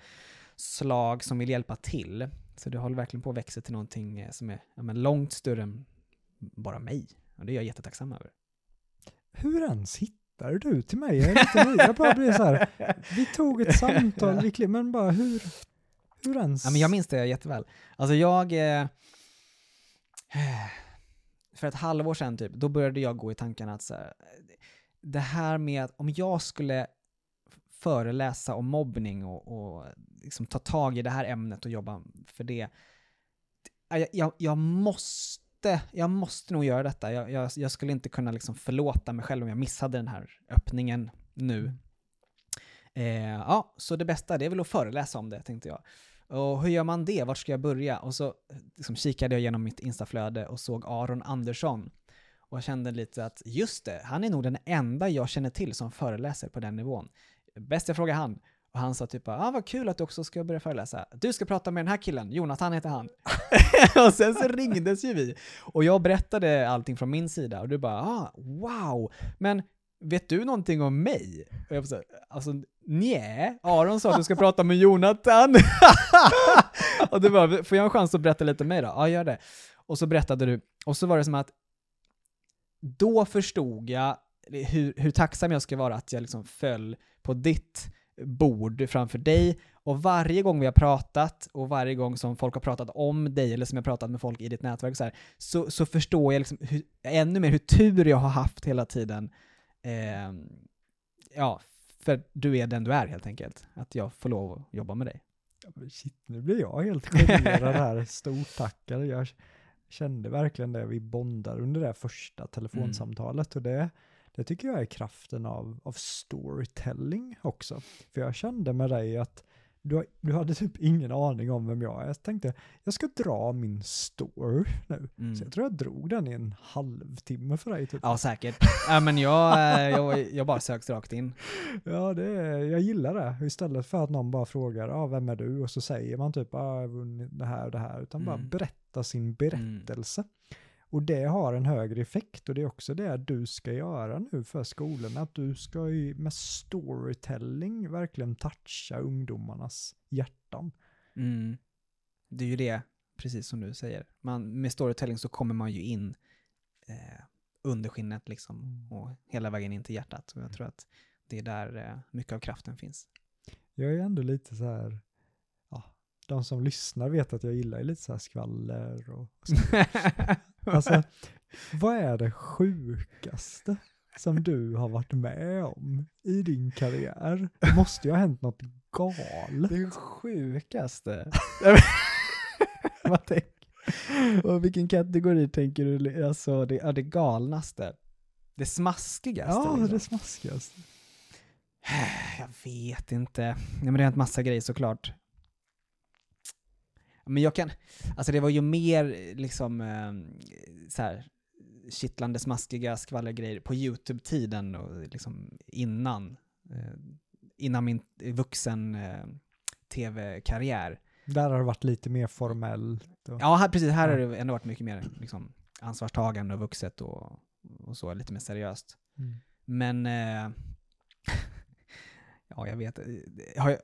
slag som vill hjälpa till. Så det håller verkligen på att växa till någonting eh, som är ja, långt större än bara mig. Och det är jag jättetacksam över. Hur ens hittar du till mig? Jag, är lite, ny. jag bara blir så här, vi tog ett samtal, men bara hur, hur ens? Ja, men jag minns det jätteväl. Alltså jag... Eh, för ett halvår sedan typ, då började jag gå i tankarna att så här, det här med att om jag skulle föreläsa om mobbning och, och liksom ta tag i det här ämnet och jobba för det. Jag, jag, jag måste, jag måste nog göra detta. Jag, jag, skulle inte kunna liksom förlåta mig själv om jag missade den här öppningen nu. Eh, ja, så det bästa det är väl att föreläsa om det, tänkte jag. Och hur gör man det? Vart ska jag börja? Och så liksom, kikade jag igenom mitt instaflöde och såg Aron Andersson. Och kände lite att just det, han är nog den enda jag känner till som föreläser på den nivån. Bäst jag frågar han. Och han sa typ ah, vad kul att du också ska börja föreläsa. Du ska prata med den här killen, Jonathan heter han. och sen så ringdes ju vi. Och jag berättade allting från min sida och du bara ah, wow, men vet du någonting om mig? Och jag bara alltså nej, Aron sa att du ska prata med Jonathan. och du bara, får jag en chans att berätta lite om mig då? Ja, gör det. Och så berättade du, och så var det som att då förstod jag hur, hur tacksam jag ska vara att jag liksom föll på ditt bord framför dig. Och varje gång vi har pratat och varje gång som folk har pratat om dig eller som jag har pratat med folk i ditt nätverk så, här, så, så förstår jag liksom hur, ännu mer hur tur jag har haft hela tiden. Eh, ja, för du är den du är helt enkelt. Att jag får lov att jobba med dig. Ja, Shit, nu blir jag helt generad här. Stort tack. Eller Jag kände verkligen det vi bondade under det första telefonsamtalet. Och det, det tycker jag är kraften av, av storytelling också. För jag kände med dig att du, du hade typ ingen aning om vem jag är. Jag tänkte, jag ska dra min story nu. Mm. Så jag tror jag drog den i en halvtimme för dig. Typ. Ja, säkert. ja, men jag, eh, jag, jag bara söks rakt in. Ja, det jag gillar det. Istället för att någon bara frågar, ah, vem är du? Och så säger man typ, ah, jag har vunnit det här och det här. Utan bara Mm. Berätta sin berättelse. Och det har en högre effekt och det är också det du ska göra nu för skolorna. Att du ska ju med storytelling verkligen toucha ungdomarnas hjärtan. Mm. Det är ju det, precis som du säger. Man, med storytelling så kommer man ju in eh, under skinnet liksom och hela vägen in till hjärtat. Och jag tror att det är där eh, mycket av kraften finns. Jag är ändå lite så här, de som lyssnar vet att jag gillar lite så här skvaller och Alltså, vad är det sjukaste som du har varit med om i din karriär? Det måste ju ha hänt något galet. det sjukaste. Vad tänk, och vilken kategori tänker du? Alltså det, ja, det galnaste. Det smaskigaste? Ja, liksom. det smaskigaste. Jag vet inte. Nej, men det har hänt massa grejer såklart. Men jag kan, alltså det var ju mer liksom eh, så här kittlande smaskiga skvallergrejer på YouTube-tiden och liksom innan, eh, innan min vuxen eh, tv-karriär. Där har det varit lite mer formellt. Och, Ja, här, precis. Här har det ändå varit mycket mer liksom, ansvarstagande och vuxet och, och så, lite mer seriöst. Mm. Men eh, Ja, jag vet. Har jag,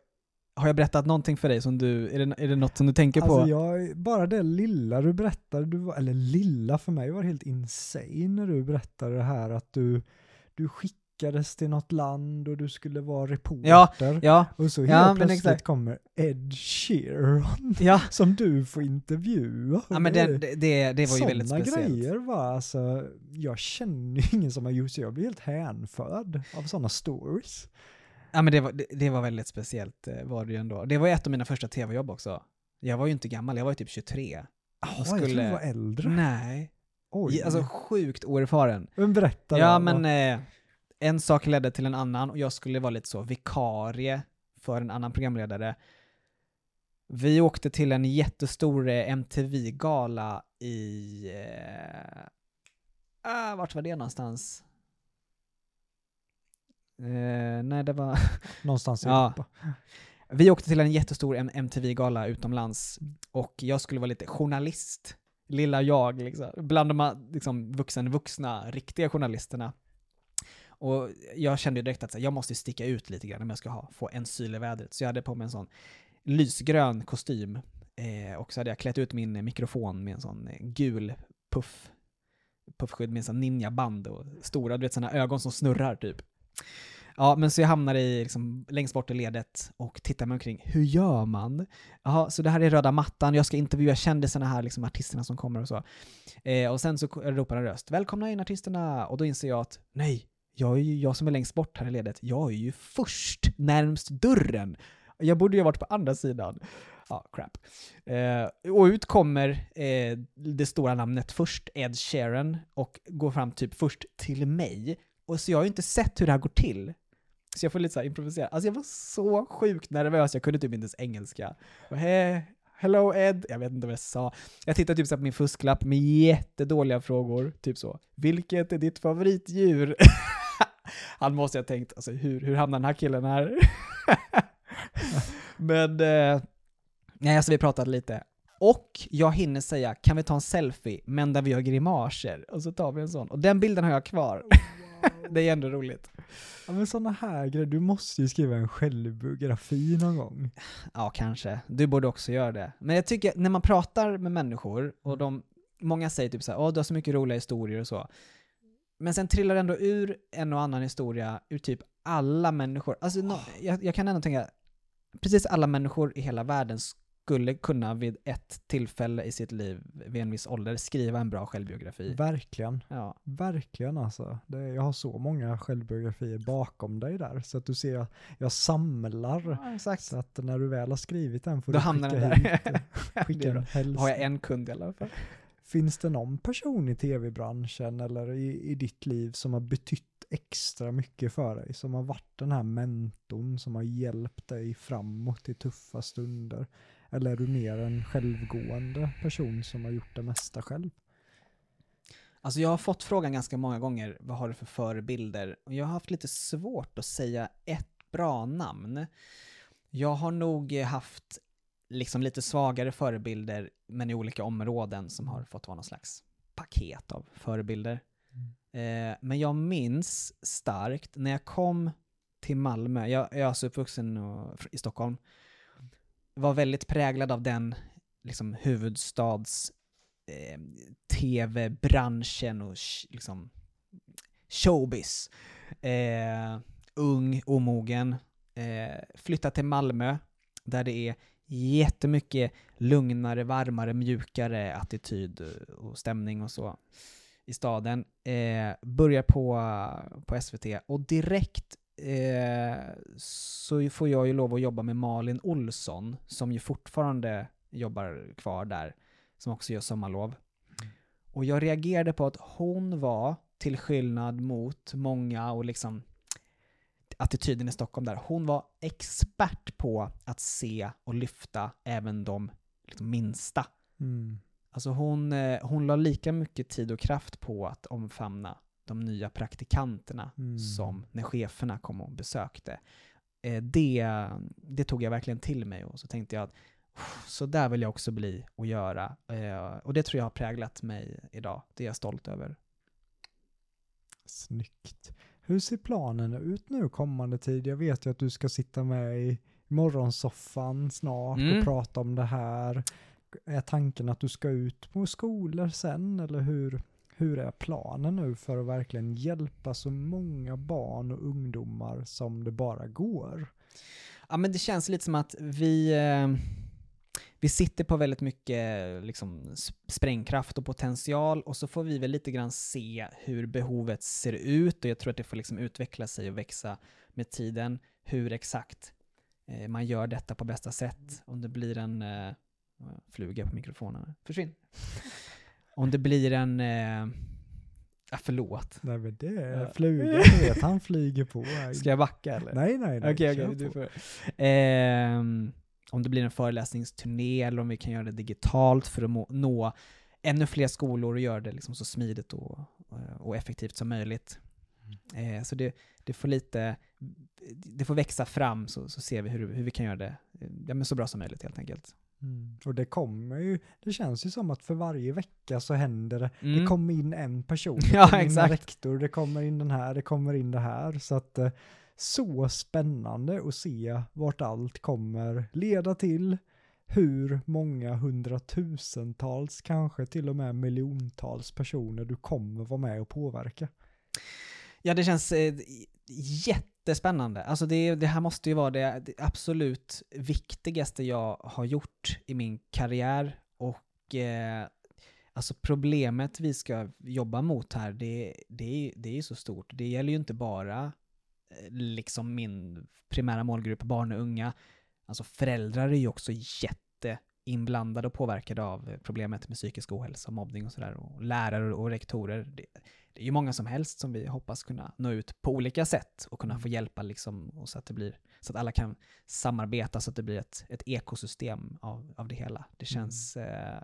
har jag berättat någonting för dig som du, är det, är det något som du tänker Alltså på? jag, bara det lilla du berättade, du var, eller lilla för mig var helt insane när du berättade det här att du, du skickades till något land och du skulle vara reporter. Ja, Ja, och så helt ja, plötsligt kommer Ed Sheeran ja. som du får intervjua. ja men det, det, det, det var ju väldigt Sådana speciellt. grejer va, alltså, jag känner ju ingen som har gjort så jag blir helt hänförd av sådana stories. Ja men det var, det, det var väldigt speciellt eh, var det ju ändå. Det var ett av mina första tv-jobb också. Jag var ju inte gammal, jag var ju typ 23. Ja, Och jag skulle- du var äldre. Nej. Oj. Alltså sjukt oerfaren. men berätta Ja då, men eh, en sak ledde till en annan och jag skulle vara lite så vikarie för en annan programledare. Vi åkte till en jättestor eh, MTV-gala i... Eh, ah, vart var det någonstans? Eh, nej, det var... någonstans i Ja. Europa. Vi åkte till en jättestor MTV-gala utomlands och jag skulle vara lite journalist. Lilla jag, liksom. Bland de liksom, vuxen, vuxna, riktiga journalisterna. Och jag kände ju direkt att jag måste sticka ut lite grann om jag ska ha, få en syl i vädret. Så jag hade på mig en sån lysgrön kostym. Eh, och så hade jag klätt ut min mikrofon med en sån eh, gul puff, puffskydd med en sån ninjaband och stora, du vet såna ögon som snurrar typ. Ja, men så jag hamnar i, liksom, längst bort i ledet och tittar mig omkring. Hur gör man? Jaha, så det här är röda mattan, jag ska intervjua kändisarna här, liksom artisterna som kommer och så. Eh, och sen så ropar en röst, välkomna in artisterna! Och då inser jag att, nej, jag är ju jag som är längst bort här i ledet, jag är ju först, närmst dörren. Jag borde ju ha varit på andra sidan. Ja, crap. Eh, och ut kommer eh, det stora namnet först, Ed Sheeran, och går fram typ först till mig. Och så jag har ju inte sett hur det här går till. Så jag får lite så här improvisera. Alltså jag var så sjukt nervös, jag kunde typ inte ens engelska. Och, he hello Ed, jag vet inte vad jag sa. Jag tittade typ så på min fusklapp med jättedåliga frågor, typ så. Vilket är ditt favoritdjur? Han måste ha tänkt, alltså hur, hur hamnar den här killen här? Men, eh, nej alltså vi pratade lite. Och jag hinner säga, kan vi ta en selfie, men där vi gör grimaser? Och så tar vi en sån. Och den bilden har jag kvar. Oh det är ändå roligt. Ja, men sådana här grejer, du måste ju skriva en självbiografi någon gång. Ja, kanske. Du borde också göra det. Men jag tycker, när man pratar med människor, och de, många säger typ såhär, åh du har så mycket roliga historier och så. Men sen trillar ändå ur en och annan historia ur typ alla människor. Alltså, nå- jag, jag kan ändå tänka, precis alla människor i hela världen skulle kunna vid ett tillfälle i sitt liv, vid en viss ålder, skriva en bra självbiografi. Verkligen. Ja. Verkligen alltså. Det, jag har så många självbiografier bakom dig där. Så att du ser, jag samlar. ja, exakt. Så att när du väl har skrivit den får Då du hamnar skicka den där. hit, skicka en hälsning. Har jag en kund i alla fall. Finns det någon person i tv-branschen eller i, i ditt liv som har betytt extra mycket för dig? Som har varit den här mentorn som har hjälpt dig framåt i tuffa stunder? Eller är du mer en självgående person som har gjort det mesta själv? Alltså jag har fått frågan ganska många gånger, vad har du för förebilder? Och jag har haft lite svårt att säga ett bra namn. Jag har nog haft liksom lite svagare förebilder, men i olika områden som har fått vara någon slags paket av förebilder. Eh, men jag minns starkt när jag kom till Malmö, jag, jag är alltså uppvuxen och, i Stockholm, var väldigt präglad av den liksom, huvudstads eh, tv-branschen och sh- liksom showbiz. Eh, ung, omogen. Eh, flyttat till Malmö, där det är jättemycket lugnare, varmare, mjukare attityd och stämning och så i staden. Eh, börjar på, på SVT och direkt eh, så får jag ju lov att jobba med Malin Olsson, som ju fortfarande jobbar kvar där, som också gör Sommarlov. Och jag reagerade på att hon var, till skillnad mot många och liksom attityden i Stockholm där, hon var expert på att se och lyfta även de liksom, minsta. Mm. Alltså hon, eh, hon la lika mycket tid och kraft på att omfamna de nya praktikanterna Mm. som när cheferna kom och besökte. Eh, det, det tog jag verkligen till mig och så tänkte jag att "Uff, så där vill jag också bli och göra. Eh, och det tror jag har präglat mig idag. Det är jag stolt över. Snyggt. Hur ser planen ut nu kommande tid? Jag vet ju att du ska sitta med i morgonsoffan snart Mm. och prata om det här. Är tanken att du ska ut på skolor sen eller hur, hur är planen nu för att verkligen hjälpa så många barn och ungdomar som det bara går? Ja, men det känns lite som att vi, eh, vi sitter på väldigt mycket liksom, sprängkraft och potential och så får vi väl lite grann se hur behovet ser ut och jag tror att det får liksom utveckla sig och växa med tiden. Hur exakt eh, man gör detta på bästa sätt. Om det blir en eh, fluga på mikrofonen. Försvinn! Om det blir en... Eh, ja, förlåt. Nej men det är flugan, vet han flyger på. Ska jag backa eller? Nej nej nej. Okej, kör okej, du får. Ehm, om det blir en föreläsningsturné eller om vi kan göra det digitalt för att nå ännu fler skolor och göra det liksom så smidigt och, och effektivt som möjligt. Mm. Eh, så det, det får lite, det får växa fram så, så ser vi hur, hur vi kan göra det eh, ja, men så bra som möjligt helt enkelt. Mm. Och det kommer ju, det känns ju som att för varje vecka så händer det. Det Mm. kommer in en person, det Ja, kommer in en rektor, det kommer in den här, det kommer in det här. Så att eh, så spännande att se vart allt kommer leda till. Hur många hundratusentals, kanske till och med miljontals personer du kommer vara med och påverka. Ja, det känns eh, jättespännande. Alltså det, det här måste ju vara det, det absolut viktigaste jag har gjort i min karriär. Och eh, alltså problemet vi ska jobba mot här, det, det, är- det är ju så stort. Det gäller ju inte bara eh, liksom min primära målgrupp, barn och unga. Alltså föräldrar är ju också jätteinblandade och påverkade av problemet med psykisk ohälsa, mobbning och sådär. Och lärare och rektorer. Det, det är ju många som helst som vi hoppas kunna nå ut på olika sätt och kunna få hjälpa liksom, och så att det blir så att alla kan samarbeta så att det blir ett, ett ekosystem av, av det hela. Det känns eh,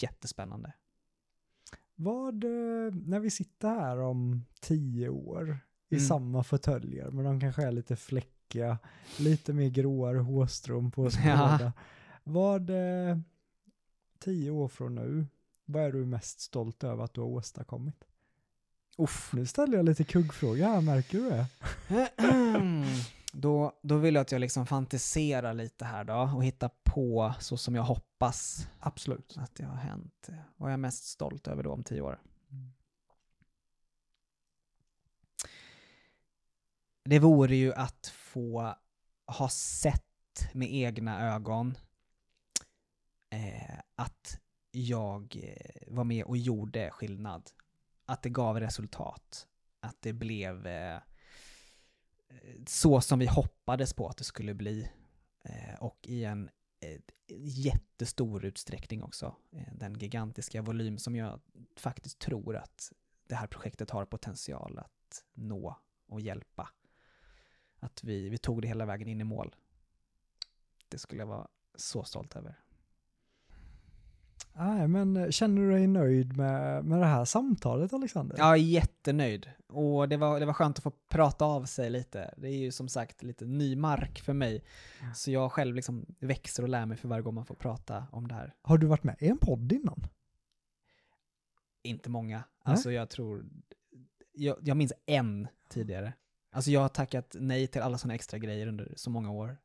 jättespännande. Vad, eh, när vi sitter här om tio år i Mm. samma fåtöljer, men de kanske är lite fläckiga, lite mer gråare hårstrån på oss Ja. Vad, eh, tio år från nu, vad är du mest stolt över att du har åstadkommit? Uff. Nu ställer jag lite kuggfrågor här, märker du det? då, då vill jag att jag liksom fantiserar lite här då och hittar på så som jag hoppas Absolut. att det har hänt. Vad är jag mest stolt över då om tio år? Det vore ju att få ha sett med egna ögon eh, att jag eh, var med och gjorde skillnad. Att det gav resultat. Att det blev eh, så som vi hoppades på att det skulle bli. Eh, och i en eh, jättestor utsträckning också. Eh, den gigantiska volym som jag faktiskt tror att det här projektet har potential att nå och hjälpa. Att vi, vi tog det hela vägen in i mål. Det skulle jag vara så stolt över. Nej, men eh, känner du dig nöjd med, med det här samtalet, Alexander? Är jättenöjd. Och det var, det var skönt att få prata av sig lite. Det är ju som sagt lite ny mark för mig. Så jag själv liksom växer och lär mig för varje gång man får prata om det här. Har du varit med i en podd innan? Inte många. Alltså jag tror... Jag, jag minns en tidigare. Alltså jag har tackat nej till alla sådana extra grejer under så många år.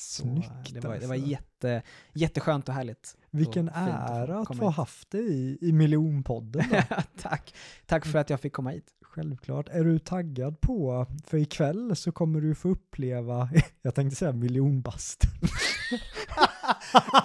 Så, eh, Snyggt det var, det var alltså. jätte, jätteskönt och härligt. Vilken och ära att komma få haft dig i, i miljonpodden. Tack. Tack för att jag fick komma hit. Självklart. Är du taggad på, för ikväll så kommer du få uppleva, jag tänkte säga miljonbast.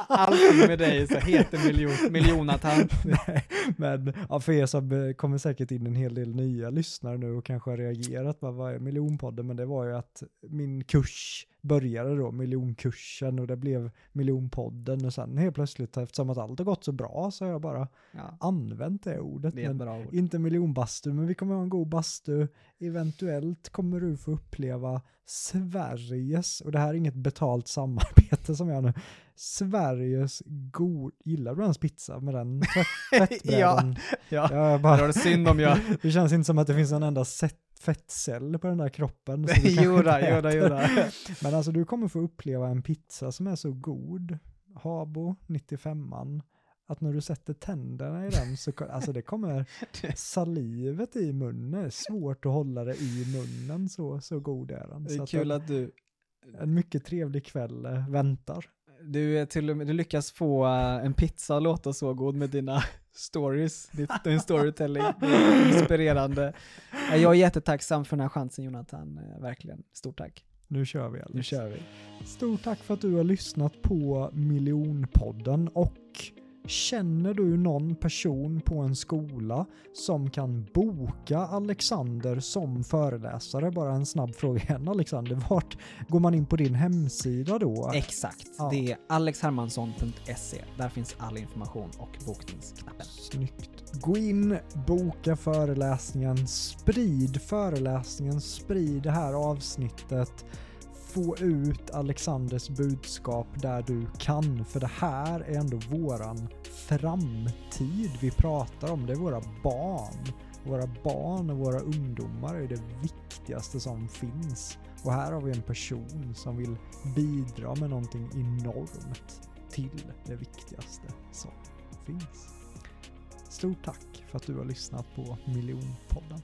Allting med dig så heter miljon, miljonatan. Nej, men ja, för er som eh, kommer säkert in en hel del nya lyssnare nu och kanske har reagerat, vad är miljonpodden? Men det var ju att min kurs började då, miljonkursen och det blev miljonpodden och sen helt plötsligt eftersom att allt har gått så bra så har jag bara Ja, använt det ordet. det ord. inte miljonbastu, men vi kommer ha en god bastu. Eventuellt kommer du få uppleva Sveriges, och det här är inget betalt samarbete som jag nu, Sveriges god, gillar du ens pizza med den tvätt, tvättbrädan? Ja, Jag det bara, det synd om jag... det känns inte som att det finns en enda set, fettcell på den där kroppen. Jodå, jodå, jodå. Men alltså du kommer få uppleva en pizza som är så god. Habo 95an. att när du sätter tänderna i den så alltså det kommer salivet i munnen. Svårt att hålla det i munnen så, så god är den. Det är att kul en, att du, en mycket trevlig kväll eh, väntar. du, är till du lyckas få eh, en pizza att låta så god med dina stories, ditt, din storytelling. Det är Inspirerande. Ja, Jag är jättetacksam för den här chansen Jonathan, Eh, verkligen. Stort tack. Nu kör vi Alex. Nu kör vi. Stort tack för att du har lyssnat på Miljonpodden och känner du någon person på en skola som kan boka Alexander som föreläsare? Bara en snabb fråga igen Alexander. Vart går man in på din hemsida då? Exakt, Ja. det är alexhermansson.se. Där finns all information och bokningsknappen. Snyggt. Gå in, boka föreläsningen, sprid föreläsningen, sprid det här avsnittet. Få ut Alexanders budskap där du kan, för det här är ändå våran framtid vi pratar om. Det är våra barn. Våra barn och våra ungdomar är det viktigaste som finns. Och här har vi en person som vill bidra med någonting enormt till det viktigaste som finns. Stort tack för att du har lyssnat på Miljonpodden.